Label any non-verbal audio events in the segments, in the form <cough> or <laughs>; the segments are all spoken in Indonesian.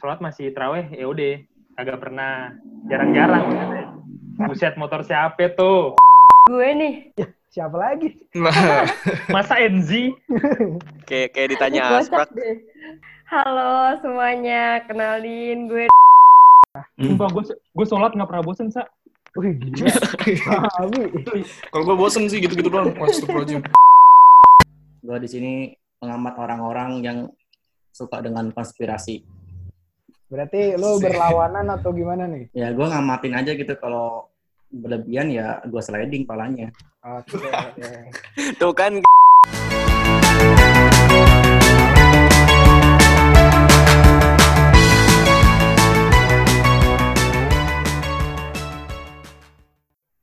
sholat masih terawih ya udah agak pernah jarang-jarang maksudnya. buset motor siapa tuh Gue nih. Siapa lagi? Masa Enzi Kayak kayak ditanya Asprak. deh. Halo semuanya, kenalin gue sumpah gue gue sholat nggak pernah bosen sa Wih gila. Abi. kalau gue bosen sih gitu-gitu doang. Astagfirullahaladzim. gue di sini pengamat orang-orang yang suka dengan konspirasi. Berarti <laughs> lu Asik. berlawanan atau gimana nih? Ya gue ngamatin aja gitu kalau berlebihan ya gue sliding palanya. Oke, <laughs> oke. Tuh kan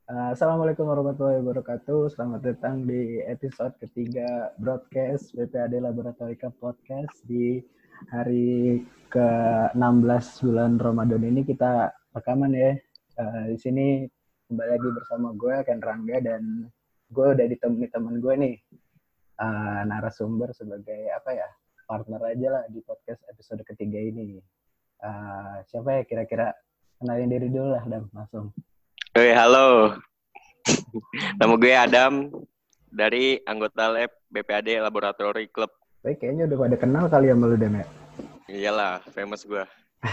Uh, Assalamualaikum warahmatullahi wabarakatuh. Selamat datang di episode ketiga broadcast BPAD Laboratorika Podcast di hari ke-16 bulan Ramadan ini kita rekaman ya. Uh, di sini kembali lagi bersama gue Ken Rangga dan gue udah ditemani teman gue nih uh, narasumber sebagai apa ya partner aja lah di podcast episode ketiga ini. Uh, siapa ya kira-kira kenalin diri dulu lah dan langsung. Oke, halo. Nama gue Adam dari anggota lab BPAD Laboratory Club. Tapi kayaknya udah pada kenal kali ya sama lu Dan ya? Iyalah, famous gue. <laughs>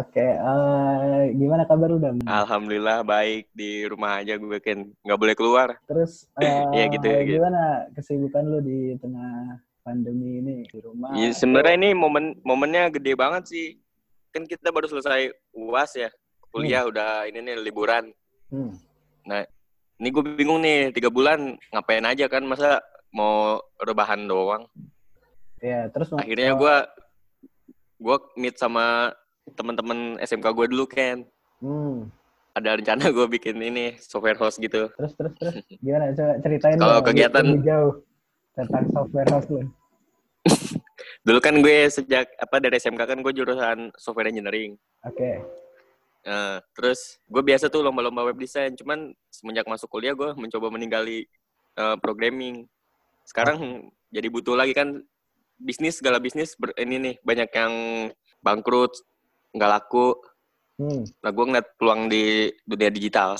Oke, eh, gimana kabar lu? Alhamdulillah baik di rumah aja gue kan nggak boleh keluar. Terus <laughs> eh, Iya, gitu ya, gitu. gimana kesibukan lu di tengah pandemi ini di rumah? Ya, sebenarnya ini momen momennya gede banget sih. Kan kita baru selesai uas ya, kuliah udah ini nih liburan. Hmm. Ini gue bingung nih tiga bulan ngapain aja kan masa mau rebahan doang. Ya, terus Akhirnya gue gue meet sama teman-teman SMK gue dulu kan. Hmm. Ada rencana gue bikin ini software host gitu. Terus terus terus gimana? Coba ceritain Kalau kegiatan- lebih jauh tentang software house lu. <laughs> Dulu kan gue sejak apa dari SMK kan gue jurusan software engineering. Oke. Nah, terus gue biasa tuh lomba-lomba web design. Cuman semenjak masuk kuliah gue mencoba meninggali eh, programming. Sekarang jadi butuh lagi kan bisnis segala bisnis ber- ini nih banyak yang bangkrut, nggak laku. Hmm. Nah gue ngeliat peluang di dunia digital.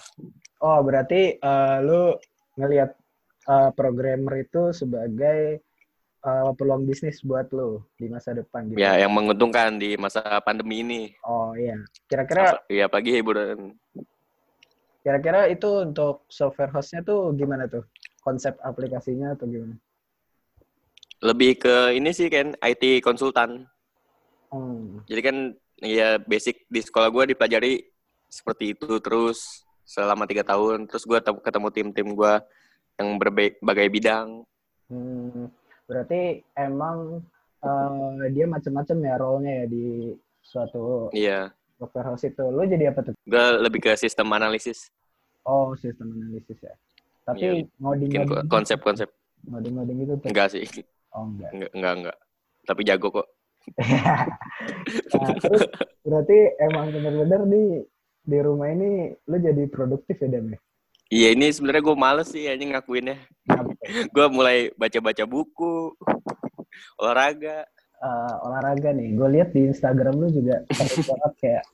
Oh, berarti eh, lu ngelihat eh, programmer itu sebagai eh, peluang bisnis buat lu di masa depan gitu. Ya yang menguntungkan di masa pandemi ini. Oh iya. Kira-kira Iya pagi hiburan. Kira-kira itu untuk software hostnya tuh gimana tuh? Konsep aplikasinya atau gimana? Lebih ke ini sih kan IT konsultan. Hmm. Jadi kan ya basic di sekolah gue dipelajari seperti itu terus selama tiga tahun. Terus gue ketemu tim-tim gue yang berbagai bidang. Hmm. Berarti emang eh, dia macam-macam ya role-nya ya di suatu Iya. software house itu. Lu jadi apa tuh? Gue lebih ke sistem analisis. Oh, sistem analisis ya. Tapi Iya, ngoding-ngoding ko- gitu- konsep-konsep. ngoding-ngoding itu tuh. Enggak sih. Oh, enggak. Enggak, enggak, enggak. Tapi jago kok. <laughs> Nah, terus berarti emang bener-bener di di rumah ini lu jadi produktif ya, Dam? ya? Iya ini sebenarnya gue males sih aja ngakuinnya. <laughs> Gue mulai baca-baca buku, olahraga. eh, olahraga nih. Gue lihat di Instagram lu juga banget kayak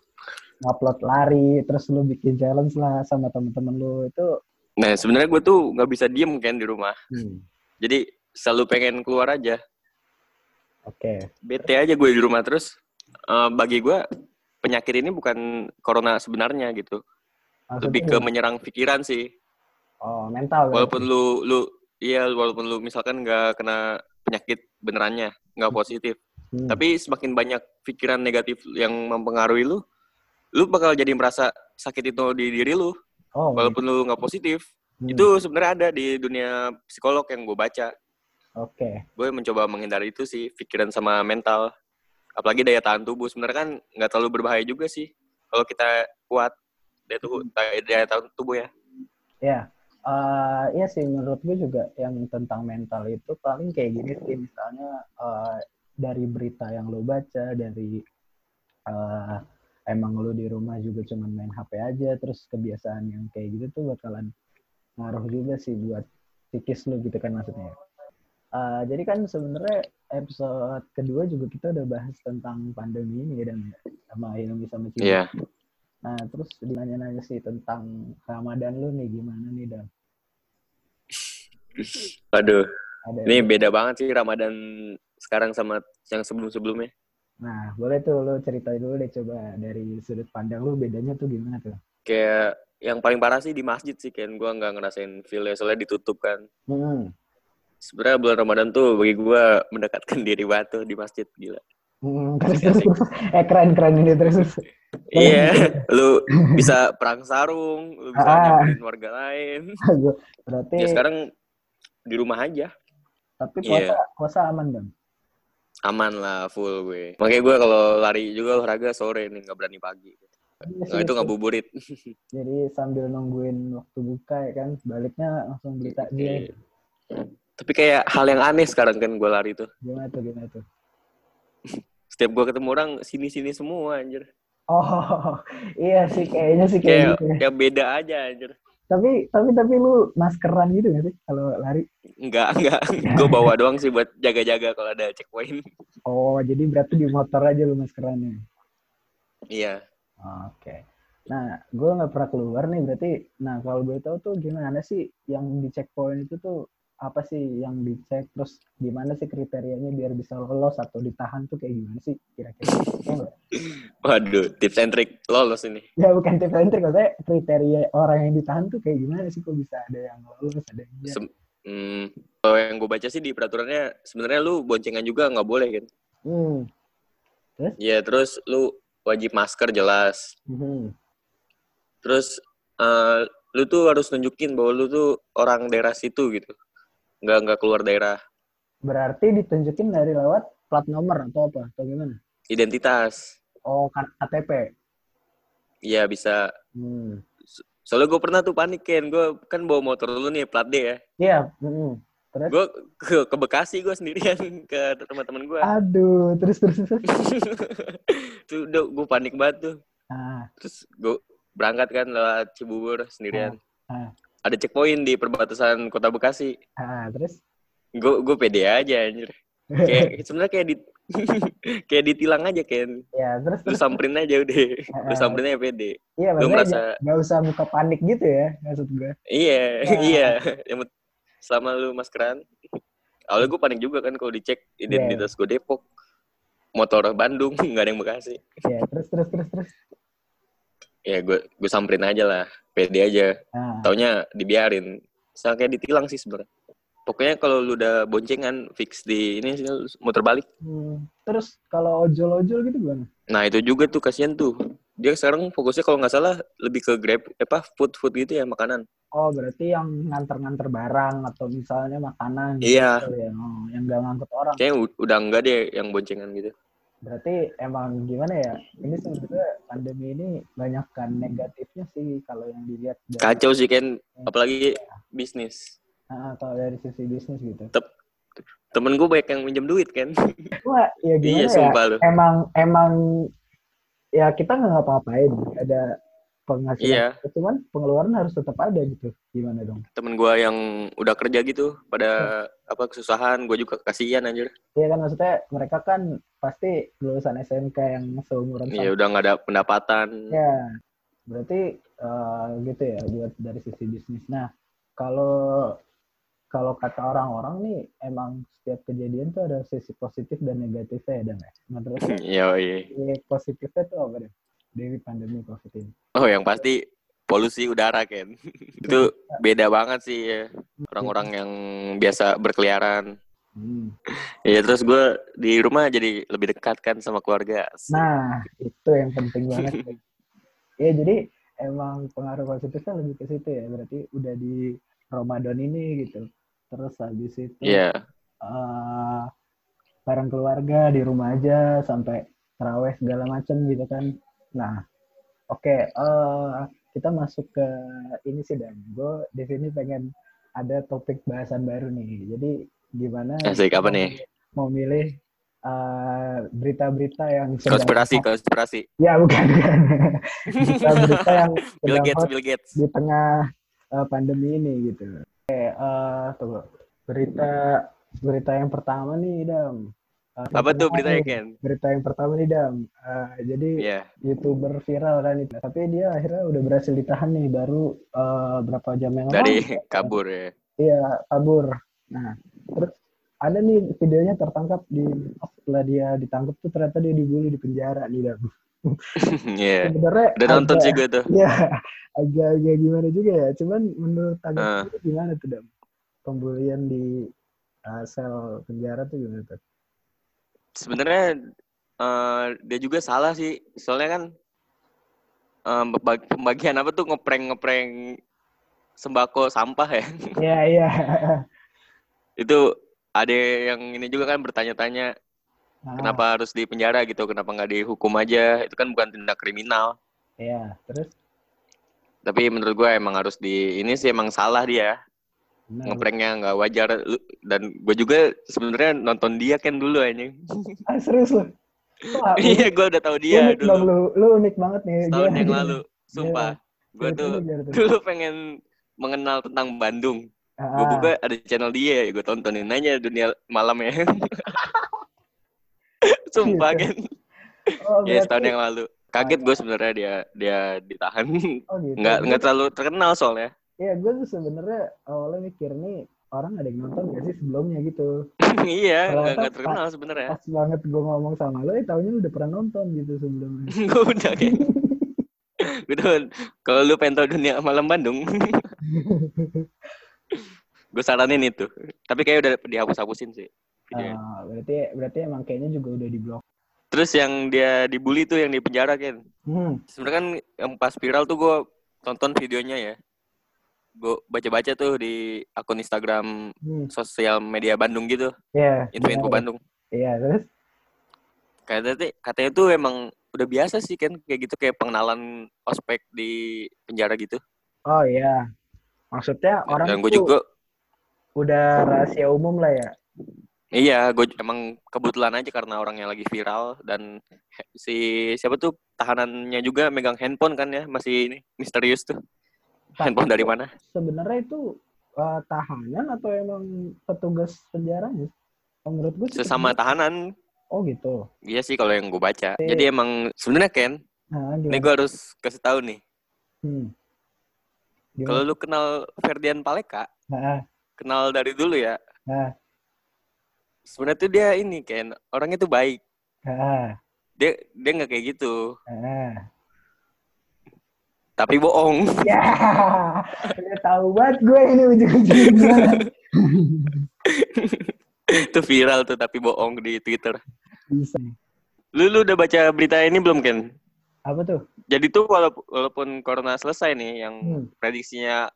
ngupload lari, terus lu bikin challenge lah sama temen-temen lu itu. Nah sebenarnya gue tuh nggak bisa diem kan di rumah. Hmm, Jadi selalu pengen keluar aja. Oke. Bete aja gue di rumah terus. eh, bagi gue penyakit ini bukan corona sebenarnya gitu. Maksudnya Lebih ke menyerang pikiran sih. oh mental. Walaupun lu lu iya walaupun lu misalkan nggak kena penyakit benerannya, nggak positif. Hmm, Tapi semakin banyak pikiran negatif yang mempengaruhi lu, lu bakal jadi merasa sakit itu di diri lu, oh, walaupun lu nggak positif. hmm, Itu sebenarnya ada di dunia psikolog yang gue baca. Oke. Gue mencoba menghindari itu sih, pikiran sama mental. Apalagi daya tahan tubuh. Sebenarnya kan nggak terlalu berbahaya juga sih. Kalau kita kuat, daya, tubuh, daya tahan tubuh ya. Ya. eh, iya sih menurut gue juga yang tentang mental itu paling kayak gini sih misalnya eh, dari berita yang lo baca dari eh, emang lo di rumah juga cuman main HP aja terus kebiasaan yang kayak gitu tuh bakalan ngaruh juga sih buat psikis lo gitu kan maksudnya. Eh, jadi kan sebenarnya episode kedua juga kita udah bahas tentang pandemi ini ya, Dan, ya? sama Hilmi sama Cibi. Iya. Nah, terus dinanya-nanya sih tentang Ramadan lu nih, gimana nih, Dan? Aduh, Ada ini beda banget sih Ramadan sekarang sama yang sebelum-sebelumnya. Nah, boleh tuh lu ceritain dulu deh coba dari sudut pandang lu bedanya tuh gimana tuh? Kayak yang paling parah sih di masjid sih kan gue nggak ngerasain feel soalnya ditutup kan. Hmm. Sebenarnya bulan Ramadan tuh bagi gue mendekatkan <laughs> diri batu di masjid gila. Hmm, <laughs> terus, terus, <laughs> terus. Eh, keren, keren ini terus. terus. Iya, lu bisa perang sarung, lu bisa Ah. nyamperin warga lain. Berarti, Ya sekarang di rumah aja, tapi puasa, Iya. puasa aman, Bang? Aman lah full gue. Makanya gue kalau lari juga olahraga sore nih, nggak berani pagi. Iya Nah, sih, itu ngabuburit. <laughs> Jadi sambil nungguin waktu buka ya kan, baliknya langsung beli takjil. Tapi kayak hal yang aneh sekarang kan gue lari tuh. Gimana tuh, gimana tuh? <laughs> Setiap gue ketemu orang sini-sini semua anjir. Oh, <laughs> iya sih kayaknya sih kayak Kayak, gitu ya. kayak beda aja anjir. Tapi tapi tapi lu maskeran gitu gak sih kalau lari? Enggak, enggak. <laughs> gue bawa doang sih buat jaga-jaga kalau ada checkpoint. Oh, jadi berarti di motor aja lu maskerannya. Iya. Oke. Nah, gue nggak pernah keluar nih berarti. Nah, kalau gue tahu tuh gimana sih yang di checkpoint itu tuh apa sih yang dicek terus gimana sih kriterianya biar bisa lolos atau ditahan tuh kayak gimana sih kira-kira? Ya nggak? Waduh, tips and trick lolos ini. ya bukan tips and trick, maksudnya kriteria orang yang ditahan tuh kayak gimana sih kok bisa ada yang lolos ada yang? Sem- hmm, kalau yang gue baca sih di peraturannya sebenarnya lu boncengan juga nggak boleh kan? Hmm. Ya terus lu wajib masker jelas. Mhm. Terus eh, lu tuh harus nunjukin bahwa lu tuh orang daerah situ gitu. Nggak nggak keluar daerah. Berarti ditunjukin dari lewat plat nomor atau apa? Atau gimana? Identitas. Oh, KTP. Iya bisa. Hmm. Soalnya gue pernah tuh panik kan. Gue kan bawa motor dulu nih plat D ya. Iya. mhm. Terus? Gue ke, ke Bekasi gue sendirian <laughs> ke teman-teman gue. Aduh, terus terus terus. <laughs> tuh udah gue panik banget tuh. Ah, Terus gue berangkat kan lewat Cibubur sendirian. Ah, ah. Ada checkpoint di perbatasan kota Bekasi. ah, terus? Gue gue pede aja anjir. Kayak <laughs> sebenarnya kayak di <laughs> kayak ditilang aja kan. ya, terus Lu terus. samperin aja udah. Lu Ah. samperin aja pede. Iya, Lu merasa- nggak usah muka panik gitu ya, maksud gue. Iya, Ya. <laughs> iya. Yang selama lu maskeran. Awalnya gue panik juga kan kalau dicek identitas gue Depok. Motor Bandung, nggak ada yang Bekasi. Ya, terus terus terus terus. Ya gue gue samperin aja lah. Pede aja. Nah, Taunya dibiarin. Sama kayak ditilang sih sebenarnya. Pokoknya kalau lu udah boncengan fix di ini muter balik. hmm. terus kalau ojol-ojol gitu gimana? Nah itu juga tuh kasihan tuh. Dia sekarang fokusnya kalau nggak salah lebih ke grab apa food food gitu ya makanan. Oh, berarti yang nganter-nganter barang atau misalnya makanan gitu Iya. ya. Oh, yang nggak ngangkut orang. Kayaknya u- udah enggak deh yang boncengan gitu. Berarti emang gimana ya? Ini sebenarnya pandemi ini banyak kan negatifnya sih kalau yang dilihat dari, Kacau sih kan apalagi bisnis. Ah, kalau dari sisi bisnis gitu. Temen gue banyak yang minjem duit kan. Wah, ya gimana iya ya? sumpah lu. Emang emang ya kita nggak ngapa-ngapain, ada penghasilan. Iya. Cuman pengeluaran harus tetap ada gitu. Gimana dong? Temen gue yang udah kerja gitu pada apa kesusahan gue juga kasihan anjir. Iya kan maksudnya mereka kan pasti lulusan SMK yang seumuran Iya udah nggak ada pendapatan. Ya, berarti eh, gitu ya buat dari sisi bisnis. Nah, kalau kalau kata orang-orang nih emang setiap kejadian tuh ada sisi positif dan negatifnya ya, Dan ya. Menurut <laughs> Iya iya. positifnya tuh apa deh? Dari pandemi COVID ini. Oh yang pasti polusi udara kan. <laughs> Itu beda banget sih ya. Orang-orang yang biasa berkeliaran. Hmm. Iya <laughs> terus gue di rumah jadi lebih dekat kan sama keluarga. Nah, itu yang penting banget. <laughs> ya, jadi emang pengaruh positifnya lebih ke situ ya. Berarti udah di Ramadan ini gitu. Terus habis itu Iya. eh bareng keluarga di rumah aja sampai terawih segala macem gitu kan. Nah, oke, eh kita masuk ke ini sih dan gue di sini pengen ada topik bahasan baru nih. Jadi gimana Asik apa nih? Mau milih eh, berita-berita yang sedang Konspirasi konspirasi. Ya bukan, bukan. <laughs> berita-berita yang Bill Gates hot Bill Gates. di tengah eh, pandemi ini gitu. Oke, eh tunggu. Berita berita yang pertama nih, Dam. Eh, Apa tuh beritanya nih, Ken? Berita yang pertama nih Dam. Eh, jadi Iya. youtuber viral kan itu, tapi dia akhirnya udah berhasil ditahan nih baru eh, berapa jam yang Dari lalu. <laughs> kabur ya. Iya kabur. Nah terus ada nih videonya tertangkap di setelah dia ditangkap tuh ternyata dia dibully di penjara nih Dam. <laughs> Iya. Sebenarnya Udah nonton agak- sih gue tuh. Ya, agak-agak gimana juga ya. Cuman menurut tanggapan lu gimana tuh, Dam? Pembulian di uh, sel penjara tuh gimana tuh? Sebenarnya eh, dia juga salah sih. Soalnya kan pembag- pembagian apa tuh ngeprank-ngeprank sembako sampah ya. <laughs> Iya, iya. Itu ada yang ini juga kan bertanya-tanya Nah, kenapa harus di penjara gitu, kenapa nggak dihukum aja? Itu kan bukan tindak kriminal. Iya, terus Tapi menurut gue emang harus di ini sih emang salah dia. Ngepranknya nggak wajar. Dan gue juga sebenarnya nonton dia kan dulu anjing. Ah, serius? Wah, <laughs> Iya, gue udah tahu dia unik dulu. lu. Lu unik banget nih. Gimana, yang lalu. <laughs> Sumpah. Gue Cerita tuh dulu pengen mengenal tentang Bandung. Ah, Gue buka ada channel dia, gue tontonin aja dunia malam ya. <laughs> Sumpah Gitu. kan. oh, Ya setahun yang lalu. Kaget gue sebenarnya dia dia ditahan. Oh, gitu. Nggak nggak terlalu terkenal soalnya. Iya, gue tuh sebenarnya awalnya mikir nih orang ada yang nonton gak sih sebelumnya gitu. <laughs> iya, nggak terkenal sebenarnya. Pas banget gue ngomong sama lo, eh taunya lu udah pernah nonton gitu sebelumnya. <laughs> gue udah <laughs> gue udah kalau lu pengen tahu dunia malam Bandung, gue saranin itu. Tapi kayak udah dihapus-hapusin sih. Ah, berarti berarti emang kayaknya juga udah di blok. Terus yang dia dibully tuh yang di penjara kan. Hmm. Sebenarnya kan yang pas viral tuh gue tonton videonya ya. Gue baca-baca tuh di akun Instagram Hmm. sosial media Bandung gitu, Iya. info-info benar. Bandung. Iya, terus Katanya, katanya tuh emang udah biasa sih kan kayak gitu kayak pengenalan ospek di penjara gitu. oh iya. Maksudnya orang Dan gue juga udah rahasia umum lah ya. Iya, gue emang kebetulan aja karena orangnya lagi viral dan si siapa tuh tahanannya juga megang handphone kan ya, masih ini misterius tuh. Handphone dari mana? Sebenarnya itu uh, tahanan atau emang petugas penjaranya? Oh, Menurut gue Sesama tahanan. Oh gitu. Iya sih kalau yang gue baca. Jadi emang sebenarnya Ken, Nah, ini gue harus kasih tahu nih. Hmm. Kalau lu kenal Ferdian Paleka, Nah, kenal dari dulu ya. nah, Sebenarnya tuh dia ini Ken, orangnya tuh baik. nah, Dia dia nggak kayak gitu, nah. Tapi bohong. Ya, udah tahu banget gue ini ujung-ujungnya. itu viral tuh tapi bohong di Twitter. Bisa. Lu lu udah baca berita ini belum Ken? Apa tuh? Jadi tuh walaupun, walaupun corona selesai nih, yang Hmm. prediksinya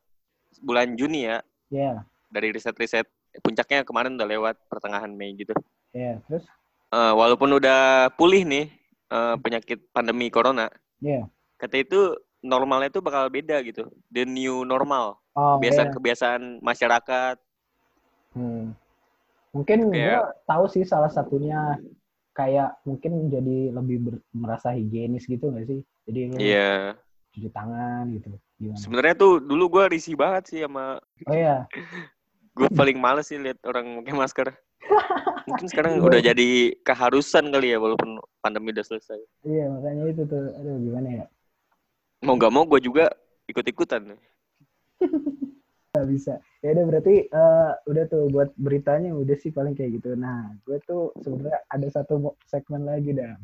bulan Juni ya, Ya, dari riset-riset puncaknya kemarin udah lewat pertengahan Mei gitu. ya. Terus? Eh, walaupun udah pulih nih eh, penyakit pandemi corona, Ya. kata itu normalnya tuh bakal beda gitu. The new normal, Oh, kebiasaan ya. kebiasaan masyarakat. Hmm. Mungkin gue Kayak- tahu sih salah satunya kayak mungkin jadi lebih ber- merasa higienis gitu gak sih? Jadi lu Iya. cuci tangan gitu. Gimana? Sebenarnya tuh dulu gua risih banget sih sama Oh iya, <laughs> gue paling males sih lihat orang pakai masker. <laughs> Mungkin sekarang Iya. udah jadi keharusan kali ya walaupun pandemi udah selesai. iya makanya itu tuh. Aduh gimana ya? Mau gak mau gue juga ikut-ikutan. <laughs> Gak bisa. Ya udah berarti eh, udah tuh buat beritanya udah sih paling kayak gitu. Nah, gue tuh sebenarnya ada satu segmen lagi dah.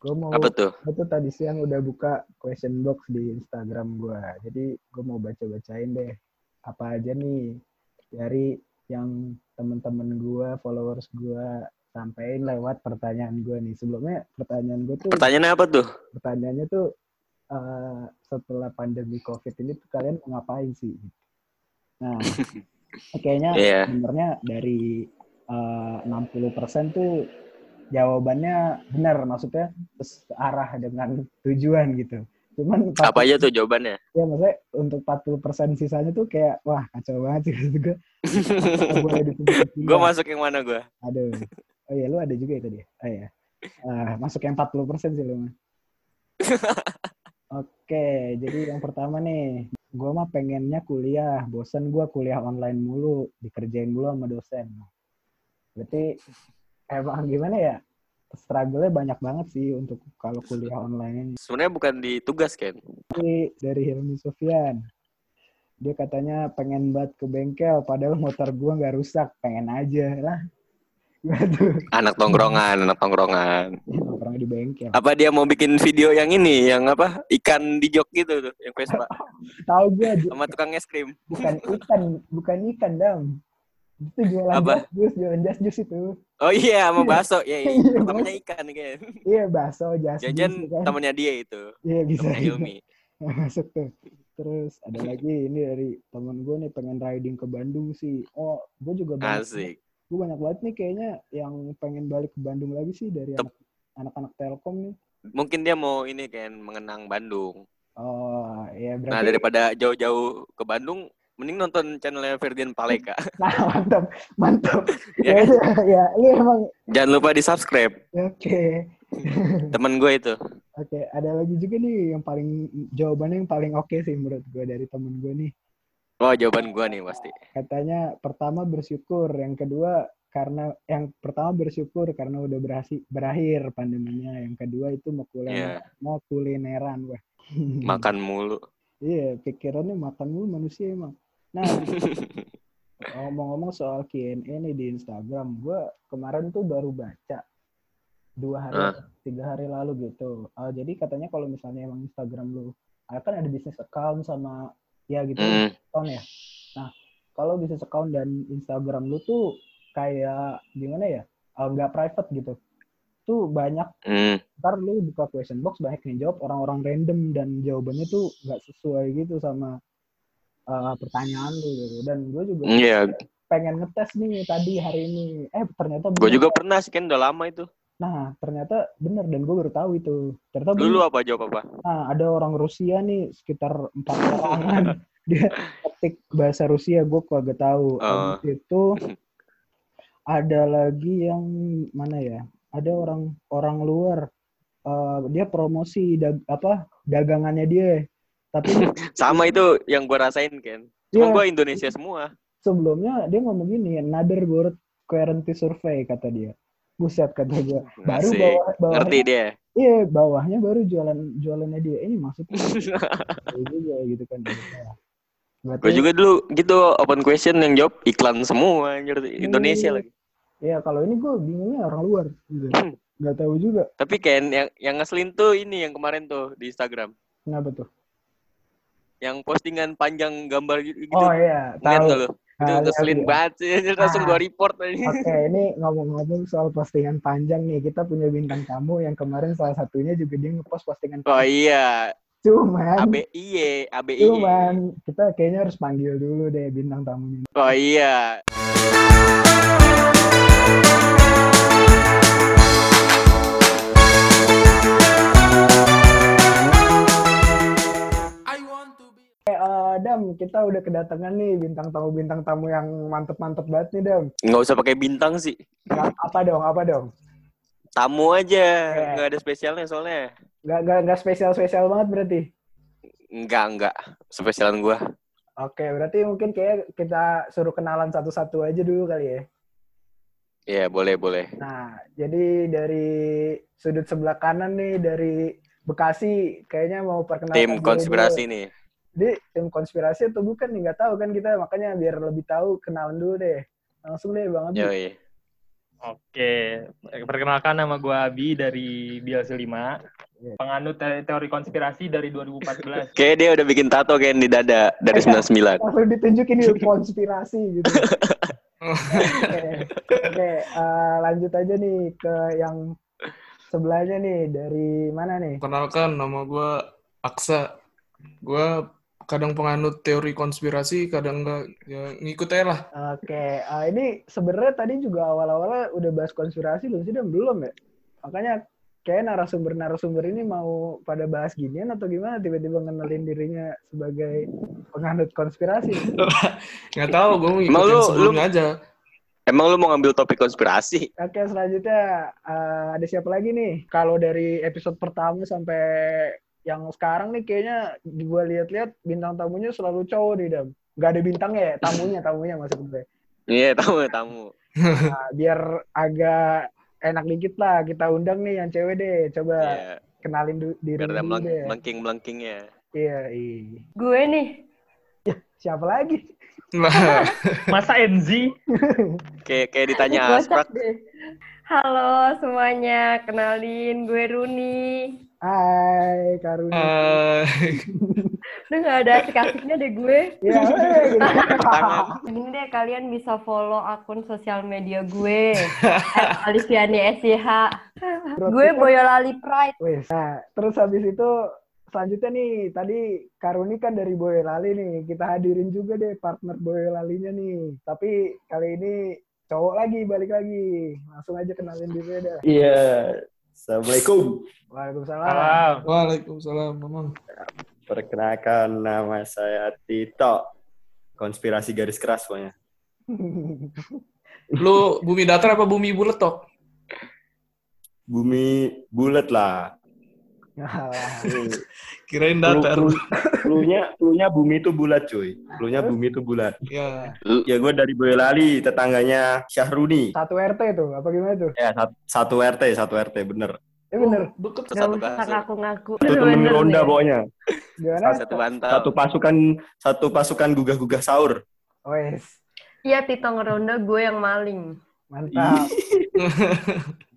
Gue mau Apa tuh? gue tuh tadi siang udah buka question box di Instagram gue. Jadi gue mau baca-bacain deh apa aja nih dari yang temen-temen gue, followers gue sampein lewat pertanyaan gue nih. Sebelumnya pertanyaan gue tuh Pertanyaannya apa tuh? pertanyaannya tuh eh, setelah pandemi COVID ini tuh kalian mau ngapain sih? Nah, <laughs> kayaknya Iya. sebenarnya dari eh, 60% tuh jawabannya benar, maksudnya searah dengan tujuan gitu. Cuman Apa aja tuh jawabannya? ya maksudnya untuk 40% sisanya tuh kayak wah kacau banget sih maksud gue. Gue masuk yang mana gue? Aduh. Oh iya, lu ada juga itu dia. Oh iya. Ah, masuk yang 40% sih lu mah. <laughs> Oke, jadi yang pertama nih, gua mah pengennya kuliah, bosan gua kuliah online mulu, dikerjain mulu sama dosen. Berarti emang gimana ya? Struggle-nya banyak banget sih untuk kalau kuliah online. Sebenarnya bukan di tugas kan. Ini dari Hilmi Sufyan. Dia katanya pengen banget ke bengkel, padahal motor gua nggak rusak, pengen aja lah. Anak tongkrongan, anak tongkrongan. Orang di bengkel. Apa dia mau bikin video yang ini, yang apa? Ikan di jok gitu tuh, yang Vespa. <laughs> Tahu ju- Sama tukang es krim. bukan ikan, bukan ikan dam. Itu jualan Apa? jus, jualan jas jus itu. Oh iya, sama bakso. Ya, iya. Iya, Pertamanya ikan kan. Iya, bakso, jas jus. Jajan kan. temannya dia itu. Iya, bisa. Temannya. Hilmi. <laughs> Masuk tuh. Terus ada lagi ini dari teman gue nih pengen riding ke Bandung sih. Oh, gue juga banyak, Asik. Gue banyak banget nih kayaknya yang pengen balik ke Bandung lagi sih dari Tep. anak-anak Telkom nih. Mungkin dia mau ini kan mengenang Bandung. Oh, ya berarti. Nah, daripada jauh-jauh ke Bandung, mending nonton channelnya Ferdian Paleka. <laughs> Nah, mantap, mantap. Ya ya, ya, ini emang Jangan lupa di-subscribe. oke. Temen gue itu. Oke, ada lagi juga nih yang paling jawabannya yang paling oke sih menurut gue dari temen gue nih. Oh, jawaban gue nih pasti. Katanya pertama bersyukur, yang kedua karena yang pertama bersyukur karena udah berhasil berakhir pandeminya, yang kedua itu mau kulineran, Iya. mau kulineran, wah. <laughs> Makan mulu. Iya, pikirannya makan mulu manusia emang. Nah, <laughs> ngomong-ngomong soal Q&A nih di Instagram, gue kemarin tuh baru baca dua hari, Hah? tiga hari lalu gitu. Eh, jadi katanya kalau misalnya emang Instagram lu, ah, kan ada bisnis account sama ya gitu Hmm. account ya. Nah, kalau bisnis account dan Instagram lu tuh kayak gimana ya? eh, nggak private gitu. Tuh banyak Hmm. ntar lu buka question box banyak yang jawab orang-orang random dan jawabannya tuh nggak sesuai gitu sama uh, pertanyaan lu gitu. Dan gue juga Iya, pengen ngetes nih tadi hari ini. Eh ternyata gue juga pernah sih kan udah lama itu. Nah ternyata bener dan gue baru tahu itu. Ternyata Dulu bener. apa jawab apa? Nah ada orang Rusia nih sekitar empat orangan. <laughs> Dia ketik bahasa Rusia gue kok gak tahu. Habis itu ada lagi yang mana ya? Ada orang orang luar. eh, dia promosi dag, apa dagangannya dia. Tapi <laughs> Sama itu yang gue rasain kan. Cuma Iya. gue Indonesia semua. sebelumnya dia ngomong gini, another world quarantine survey kata dia. Buset kata gue. Baru Asik. bawah bawahnya, Ngerti dia. iya bawahnya baru jualan jualannya dia. Ini maksudnya <laughs> Iya juga gitu kan. Gue juga dulu gitu open question yang jawab iklan semua anjir Indonesia Iya. lagi. Ya kalau ini gue bingungnya orang luar. Gitu. Hmm. Gak tahu juga Tapi kan yang yang ngeselin tuh ini yang kemarin tuh di Instagram. kenapa tuh. Yang postingan panjang gambar gitu. Oh iya, tahu. Itu Ah, ngeselin lihat. banget sih. anjir. Langsung Ah. gue report aja. Oke, ini ngomong-ngomong soal postingan panjang nih, kita punya bintang tamu yang kemarin salah satunya juga dia ngepost postingan Oh iya, Cuman, ABIY, ABIY. cuman kita kayaknya harus panggil dulu deh bintang tamunya. Oh iya. Kita udah kedatangan nih bintang tamu-bintang tamu yang mantep-mantep banget nih, Dam. Nggak usah pakai bintang sih. Nggak- apa dong, apa dong? Tamu aja, Iya. nggak ada spesialnya soalnya. Nggak, nggak, nggak spesial-spesial banget berarti? Enggak, enggak. Spesialan gua. Oke, berarti mungkin kayak kita suruh kenalan satu-satu aja dulu kali ya. Iya, boleh, boleh. Nah, jadi dari sudut sebelah kanan nih, dari Bekasi, kayaknya mau perkenalkan Tim konspirasi dulu. nih. Di tim konspirasi atau bukan nih? Nggak tahu kan kita, makanya biar lebih tahu, kenalan dulu deh. Langsung deh, Bang Abi. Yoi. Oke, perkenalkan nama gue Abi dari Biasa 5. Iya. Penganut te- teori konspirasi dari 2014. Kayaknya dia udah bikin tato kan di dada dari 99. Langsung ditunjukin nih konspirasi gitu. <laughs> Oke, Oke, eh, lanjut aja nih ke yang sebelahnya nih. Dari mana nih? Kenalkan, nama gue Aksa. Gue kadang penganut teori konspirasi, kadang enggak. Ya, ngikut aja lah. Oke, eh, ini sebenarnya tadi juga awal-awalnya udah bahas konspirasi belum sih? Dan belum ya? Makanya kayak narasumber-narasumber ini mau pada bahas ginian atau gimana tiba-tiba ngenalin dirinya sebagai penganut konspirasi. <laughs> Nggak tahu, gue mau lu- sebelumnya aja. Emang lu mau ngambil topik konspirasi? Oke, selanjutnya eh, ada siapa lagi nih? Kalau dari episode pertama sampai yang sekarang nih kayaknya gue lihat-lihat bintang tamunya selalu cowok nih, Dam. Gak ada bintangnya ya, tamunya, tamunya maksud gue. Iya, tamu, tamu. Nah, biar agak enak dikit lah kita undang nih yang cewek deh. Coba Iya, kenalin du- diri biar ada dulu deh. melengking-melengkingnya. Iya, iya. Gue nih. Siapa lagi? Nah, Masa NZ? <laughs> Kayak kayak ditanya deh. Halo semuanya, kenalin gue Runi. Hai, Karuni. eh, Udah gak ada asik-asiknya deh gue. Iya, hey, gitu. tangan. Ini deh kalian bisa follow akun sosial media gue. Alifiani SYH. Gue Boyolali Pride. Wes. Nah, terus habis itu selanjutnya nih, tadi Karuni kan dari Boyolali nih. Kita hadirin juga deh partner Boyolalinya nih. Tapi kali ini cowok lagi, balik lagi. Langsung aja kenalin diri dah. Iya. Assalamualaikum. Waalaikumsalam. Salam. Waalaikumsalam, Mamang. Perkenalkan nama saya Tito. Konspirasi garis keras pokoknya. <laughs> Lu bumi datar apa bumi bulat, Tok? Bumi bulat lah. Alah. Kirain datar. Clue- Clue-nya, clue-nya bumi itu bulat cuy. Clue-nya bumi itu bulat. Ya, Ya gue dari Boyolali, tetangganya Syahruni. Satu RT tuh, apa gimana tuh? Ya, sat- satu RT, satu RT, bener. Eh bener. deket. Gak Satu kasur. ngaku-ngaku. Satu temen ronda pokoknya. Gimana? Satu bantal. Satu pasukan, satu pasukan gugah-gugah sahur. Wes. Iya, Tito ngeronda gue yang maling. Mantap. <laughs>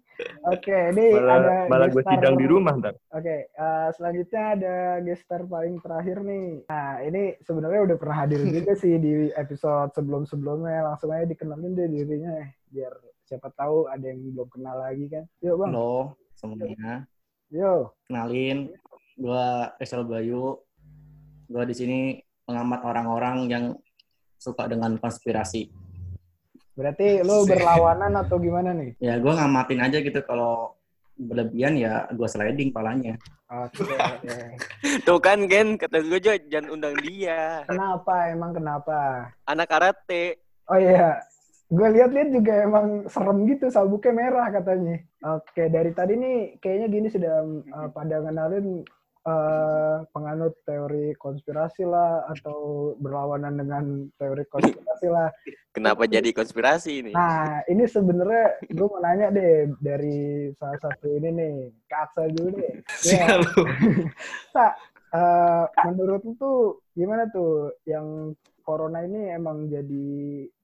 Oke, ini ada malah malah gue sidang di rumah ntar. Oke, eh, selanjutnya ada gestar paling terakhir nih. Nah, ini sebenarnya udah pernah hadir <laughs> juga sih di episode sebelum-sebelumnya. Langsung aja dikenalin deh dirinya, biar siapa tahu ada yang belum kenal lagi kan. Yuk bang, Halo semuanya, yuk. kenalin, gua Rizal Bayu. Gua di sini pengamat orang-orang yang suka dengan konspirasi. Berarti <laughs> lo berlawanan atau gimana nih? Ya gua ngamatin aja gitu kalau berlebihan ya gua sliding palanya. Oke. <laughs> oke. Tuh kan Gen, kata gue juga jangan undang dia. Kenapa? Emang kenapa? Anak karate. Oh iya, gue lihat-lihat juga emang serem gitu, sabuknya merah katanya. Oke, dari tadi nih kayaknya gini sudah uh, pada kenalin uh, penganut teori konspirasi lah atau berlawanan dengan teori konspirasi lah. Kenapa jadi konspirasi ini? Nah, ini sebenarnya gue mau nanya deh dari salah satu ini nih, Kak Aksa dulu deh. Ya. <laughs> Sa, uh, menurut lu tuh gimana tuh yang corona ini emang jadi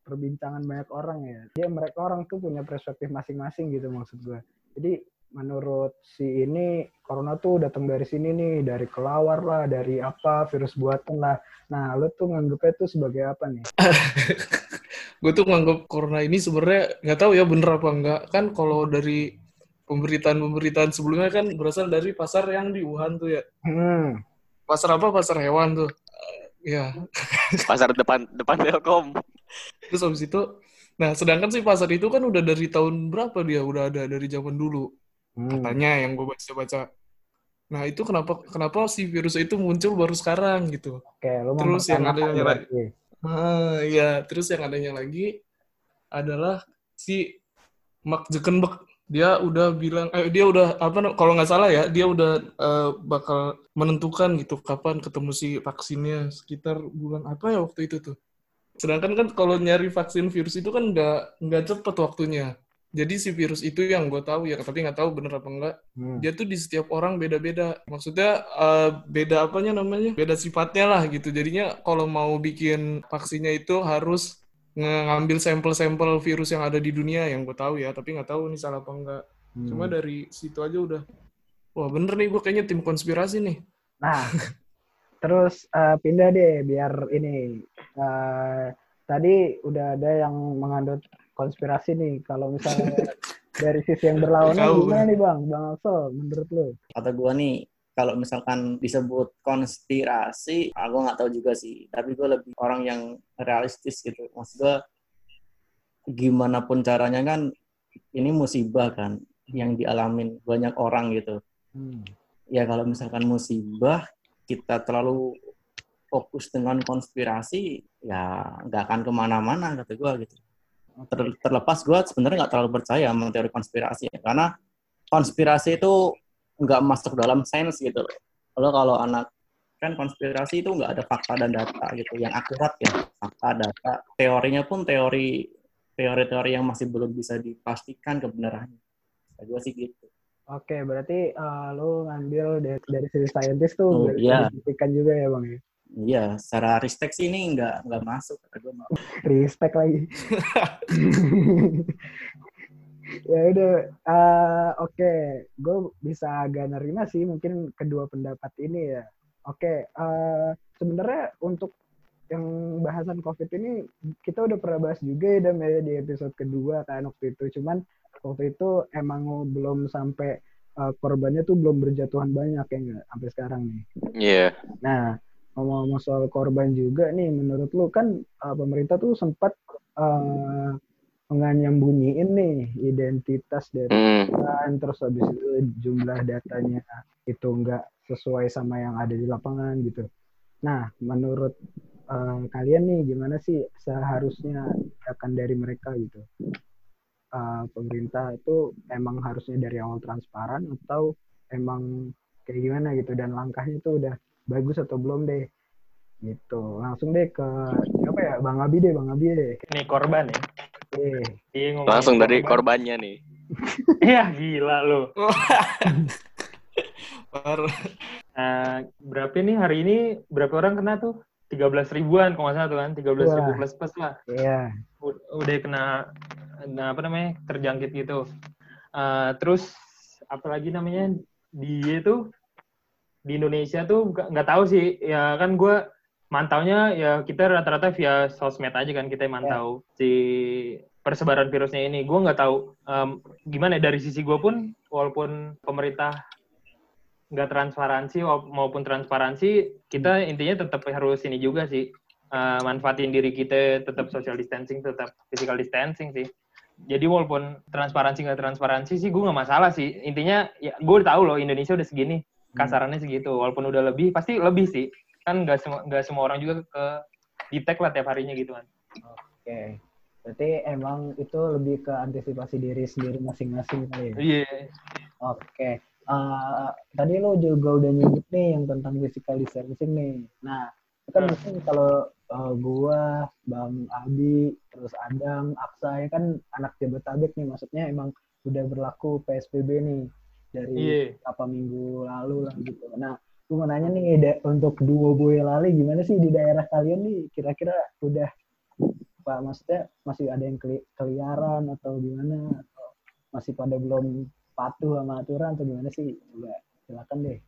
perbincangan banyak orang ya. Dia mereka orang tuh punya perspektif masing-masing gitu maksud gue. Jadi menurut si ini corona tuh datang dari sini nih, dari kelawar lah, dari apa virus buatan lah. Nah, lu tuh nganggepnya tuh sebagai apa nih? <laughs> gue tuh nganggap corona ini sebenarnya nggak tahu ya bener apa enggak kan kalau dari pemberitaan-pemberitaan sebelumnya kan berasal dari pasar yang di Wuhan tuh ya Hmm. pasar apa pasar hewan tuh Eh, ya <laughs> Pasar depan depan Telkom. terus habis itu nah sedangkan sih pasar itu kan udah dari tahun berapa dia udah ada dari zaman dulu Hmm. katanya yang gue baca-baca nah itu kenapa kenapa si virus itu muncul baru sekarang gitu Oke, lu Terus yang mempertanyakan ada yang berarti. Ah, ya, terus yang adanya lagi adalah si Mark Zuckerberg. Dia udah bilang, eh, dia udah apa? Kalau nggak salah ya, dia udah eh, bakal menentukan gitu kapan ketemu si vaksinnya sekitar bulan apa ya waktu itu tuh. Sedangkan kan kalau nyari vaksin virus itu kan nggak nggak cepet waktunya. Jadi si virus itu yang gue tahu ya, tapi nggak tahu bener apa enggak. Hmm. Dia tuh di setiap orang beda-beda. Maksudnya eh, beda apanya namanya? Beda sifatnya lah gitu. Jadinya kalau mau bikin vaksinnya itu harus ngambil sampel-sampel virus yang ada di dunia yang gue tahu ya, tapi nggak tahu ini salah apa enggak. Hmm. Cuma dari situ aja udah, wah bener nih gue kayaknya tim konspirasi nih. Nah, terus eh, pindah deh biar ini. eh, tadi udah ada yang mengandung konspirasi nih. Kalau misalnya <laughs> dari sisi yang berlawanan Kau. gimana nih bang, bang Axel, menurut lu? Kata gua nih, kalau misalkan disebut konspirasi, aku nggak tahu juga sih. Tapi gue lebih orang yang realistis gitu. Maksud gue, gimana pun caranya kan, ini musibah kan, yang dialamin banyak orang gitu. Hmm. ya kalau misalkan musibah kita terlalu fokus dengan konspirasi ya nggak akan ke mana-mana kata gue gitu Ter- terlepas gue sebenarnya nggak terlalu percaya sama teori konspirasi ya. karena konspirasi itu nggak masuk dalam sains gitu kalau kalau anak kan konspirasi itu nggak ada fakta dan data gitu yang akurat ya fakta data teorinya pun teori teori-teori yang masih belum bisa dipastikan kebenarannya Kata gue sih gitu. Oke, berarti eh, lu ngambil dari, dari sisi saintis tuh Oh, iya. dibuktikan juga ya bang ya. Iya, secara ristek sih ini nggak nggak masuk kata gue. Respect lagi. <laughs> ya udah, eh, oke, gue bisa agak nerima sih mungkin kedua pendapat ini ya. Oke, eh, sebenarnya untuk yang bahasan COVID ini kita udah pernah bahas juga ya ya di episode kedua kan waktu itu. Cuman waktu itu emang belum sampai eh, korbannya tuh belum berjatuhan banyak ya nggak sampai sekarang nih. Iya. Nah, ngomong-ngomong soal korban juga nih, menurut lu kan uh, pemerintah tuh sempat uh, menyembunyiin nih identitas dari Hmm. korban, terus habis itu jumlah datanya itu nggak sesuai sama yang ada di lapangan gitu. Nah, menurut uh, kalian nih gimana sih seharusnya tindakan dari mereka gitu? Uh, pemerintah itu emang harusnya dari awal transparan atau emang kayak gimana gitu dan langkahnya itu udah bagus atau belum deh gitu langsung deh ke siapa ya bang Abi deh bang Abi deh Nih korban ya. eh Iya, Langsung dari korban. korbannya nih. <laughs> Iya, gila lu. <laughs> Baru. Nah, berapa nih hari ini berapa orang kena tuh? 13 ribuan kalau nggak salah tuh kan, 13 ribu Wah. plus plus lah. iya Udah kena, nah, apa namanya, terjangkit gitu. Eh, terus, apa lagi namanya, dia tuh, di Indonesia tuh nggak tahu sih, ya kan gue mantaunya ya kita rata-rata via sosmed aja kan kita yang mantau si persebaran virusnya ini. Gue nggak tahu em, gimana ya, dari sisi gue pun, walaupun pemerintah nggak transparansi maupun transparansi kita intinya tetap harus ini juga sih eh, manfaatin diri kita tetap social distancing tetap physical distancing sih. Jadi walaupun transparansi nggak transparansi sih gue nggak masalah sih. Intinya ya gue tahu loh Indonesia udah segini kasarannya segitu walaupun udah lebih pasti lebih sih. Kan nggak semua nggak semua orang juga ke detect lah tiap harinya gitu kan oke. Berarti emang itu lebih ke antisipasi diri sendiri masing-masing kali ya? Iya. Oke, Eh, tadi lo juga udah nyebut nih yang tentang physical distancing nih. Nah, kan Hmm. mungkin kalau eh, gua, Bang Abi, terus Adam, Aksa ya kan anak Jabotabek nih, maksudnya emang udah berlaku PSBB nih dari iya beberapa minggu lalu lah gitu. Nah, gue mau nanya nih da- untuk duo Boyolali gimana sih di daerah kalian nih? Kira-kira udah Pak maksudnya masih ada yang keli- keliaran atau gimana? Atau masih pada belum patuh sama aturan atau gimana sih? Coba silakan deh.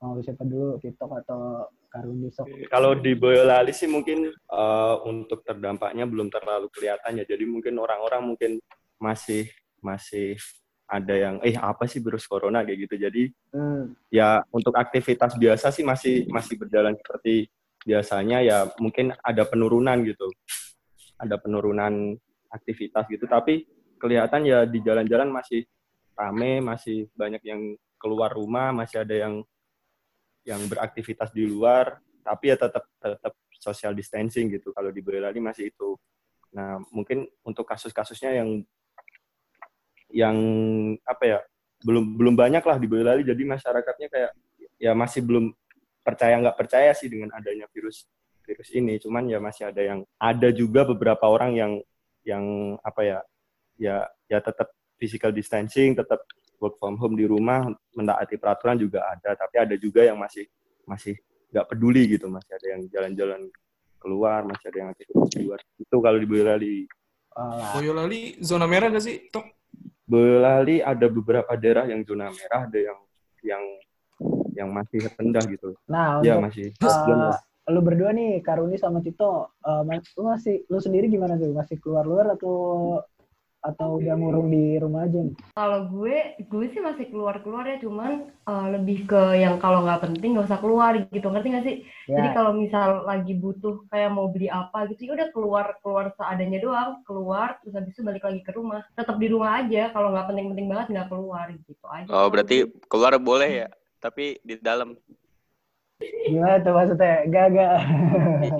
Mau siapa dulu, TikTok atau Karuni sok? Kalau di Boyolali sih mungkin eh, untuk terdampaknya belum terlalu kelihatan ya. Jadi mungkin orang-orang mungkin masih masih ada yang eh apa sih virus corona kayak gitu. Jadi Hmm, ya untuk aktivitas biasa sih masih masih berjalan seperti biasanya ya mungkin ada penurunan gitu. Ada penurunan aktivitas gitu tapi kelihatan ya di jalan-jalan masih rame, masih banyak yang keluar rumah, masih ada yang yang beraktivitas di luar, tapi ya tetap tetap social distancing gitu. Kalau di Boyolali masih itu. Nah, mungkin untuk kasus-kasusnya yang yang apa ya belum belum banyak lah di Boyolali, jadi masyarakatnya kayak ya masih belum percaya nggak percaya sih dengan adanya virus virus ini. Cuman ya masih ada yang ada juga beberapa orang yang yang apa ya ya ya tetap physical distancing, tetap work from home di rumah, mentaati peraturan juga ada, tapi ada juga yang masih masih nggak peduli gitu, masih ada yang jalan-jalan keluar, masih ada yang aktivitas di luar. Itu kalau di Boyolali. Boyolali zona merah gak sih? Tok. Boyolali ada beberapa daerah yang zona merah, ada yang yang yang masih rendah gitu. Nah, Ya untuk masih. eh, lu berdua nih, Karuni sama Tito, eh, mas- lu masih lu sendiri gimana tuh? Masih keluar luar atau atau udah ngurung di rumah aja nih? Kalau gue, gue sih masih keluar-keluar ya, cuman eh, lebih ke yang kalau nggak penting nggak usah keluar gitu, ngerti nggak sih? Jadi Ya, kalau misal lagi butuh kayak mau beli apa gitu, ya udah keluar keluar seadanya doang, keluar terus habis itu balik lagi ke rumah. Tetap di rumah aja, kalau nggak penting-penting banget nggak keluar gitu aja. Oh, berarti keluar boleh ya, tapi di dalam. Gimana tuh maksudnya? Gak, gak.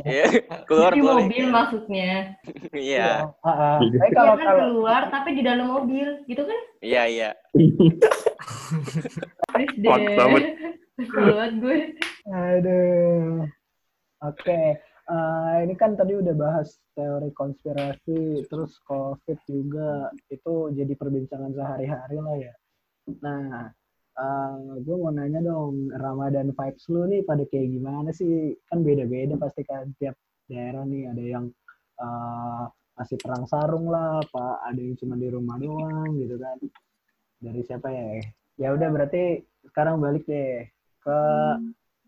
Iya, keluar di boleh. mobil maksudnya. Iya, Ah, ah. Tapi Iya kalau kan kalau keluar tapi di dalam mobil, gitu kan? iya, iya. Terus deh. Keluar gue. Aduh. Oke, Eh, ini kan tadi udah bahas teori konspirasi, terus COVID juga itu jadi perbincangan sehari-hari lah ya. Nah, gue mau nanya dong, Ramadan vibes lu nih pada kayak gimana sih? Kan beda-beda pasti kan tiap daerah nih ada yang eh, masih perang sarung lah, apa ada yang cuma di rumah doang gitu kan. Dari siapa ya? Ya udah berarti sekarang balik deh ke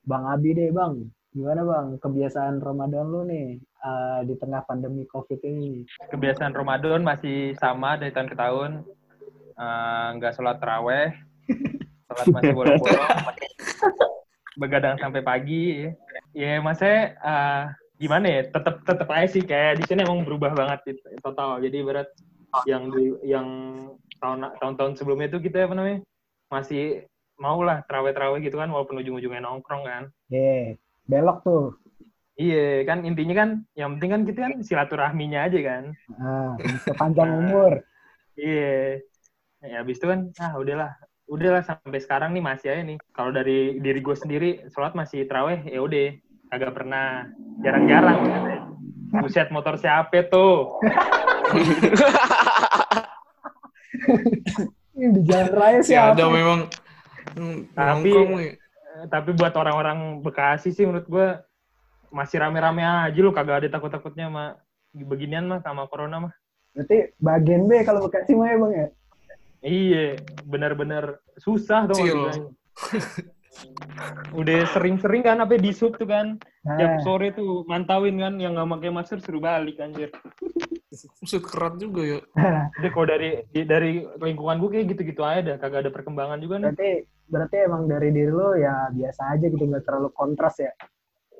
Bang Abi deh, Bang. Gimana Bang kebiasaan Ramadan lu nih eh, di tengah pandemi Covid ini? Kebiasaan Ramadan masih sama dari tahun ke tahun. Eh, Nggak sholat terawih. Sholat masih bolong-bolong. Begadang sampai pagi. Ya, maksudnya eh, gimana ya? Tetap tetap aja sih kayak di sini emang berubah banget gitu, total. Jadi berat yang di yang tahun tahun-tahun sebelumnya itu kita apa namanya masih mau lah terawih-terawih gitu kan walaupun ujung-ujungnya nongkrong kan. Eh, belok tuh. Iya, kan intinya kan yang penting kan kita kan silaturahminya aja kan. Ah, sepanjang umur. Iya. Ya habis itu kan ah udahlah. Udahlah sampai sekarang nih masih aja nih. Kalau dari diri gue sendiri sholat masih terawih ya udah kagak pernah jarang-jarang maksudnya. Buset motor siapa tuh? Ini di jalan raya sih Ya ada memang Tapi-. Eh, Tapi buat orang-orang Bekasi sih menurut gue masih rame-rame aja lu kagak ada takut-takutnya sama beginian mah sama corona mah. Berarti bagian B kalau Bekasi mah ya Bang ya? Iya, benar-benar susah bilangnya. Udah sering-sering kan apa di sub tuh kan. Nah, sore tuh mantauin kan yang nggak pakai masker suruh balik anjir. Buset kerat juga ya. <laughs> Jadi kalau dari dari lingkungan gue kayak gitu-gitu aja dah, kagak ada perkembangan juga nih. berarti berarti emang dari diri lo ya biasa aja gitu nggak terlalu kontras ya.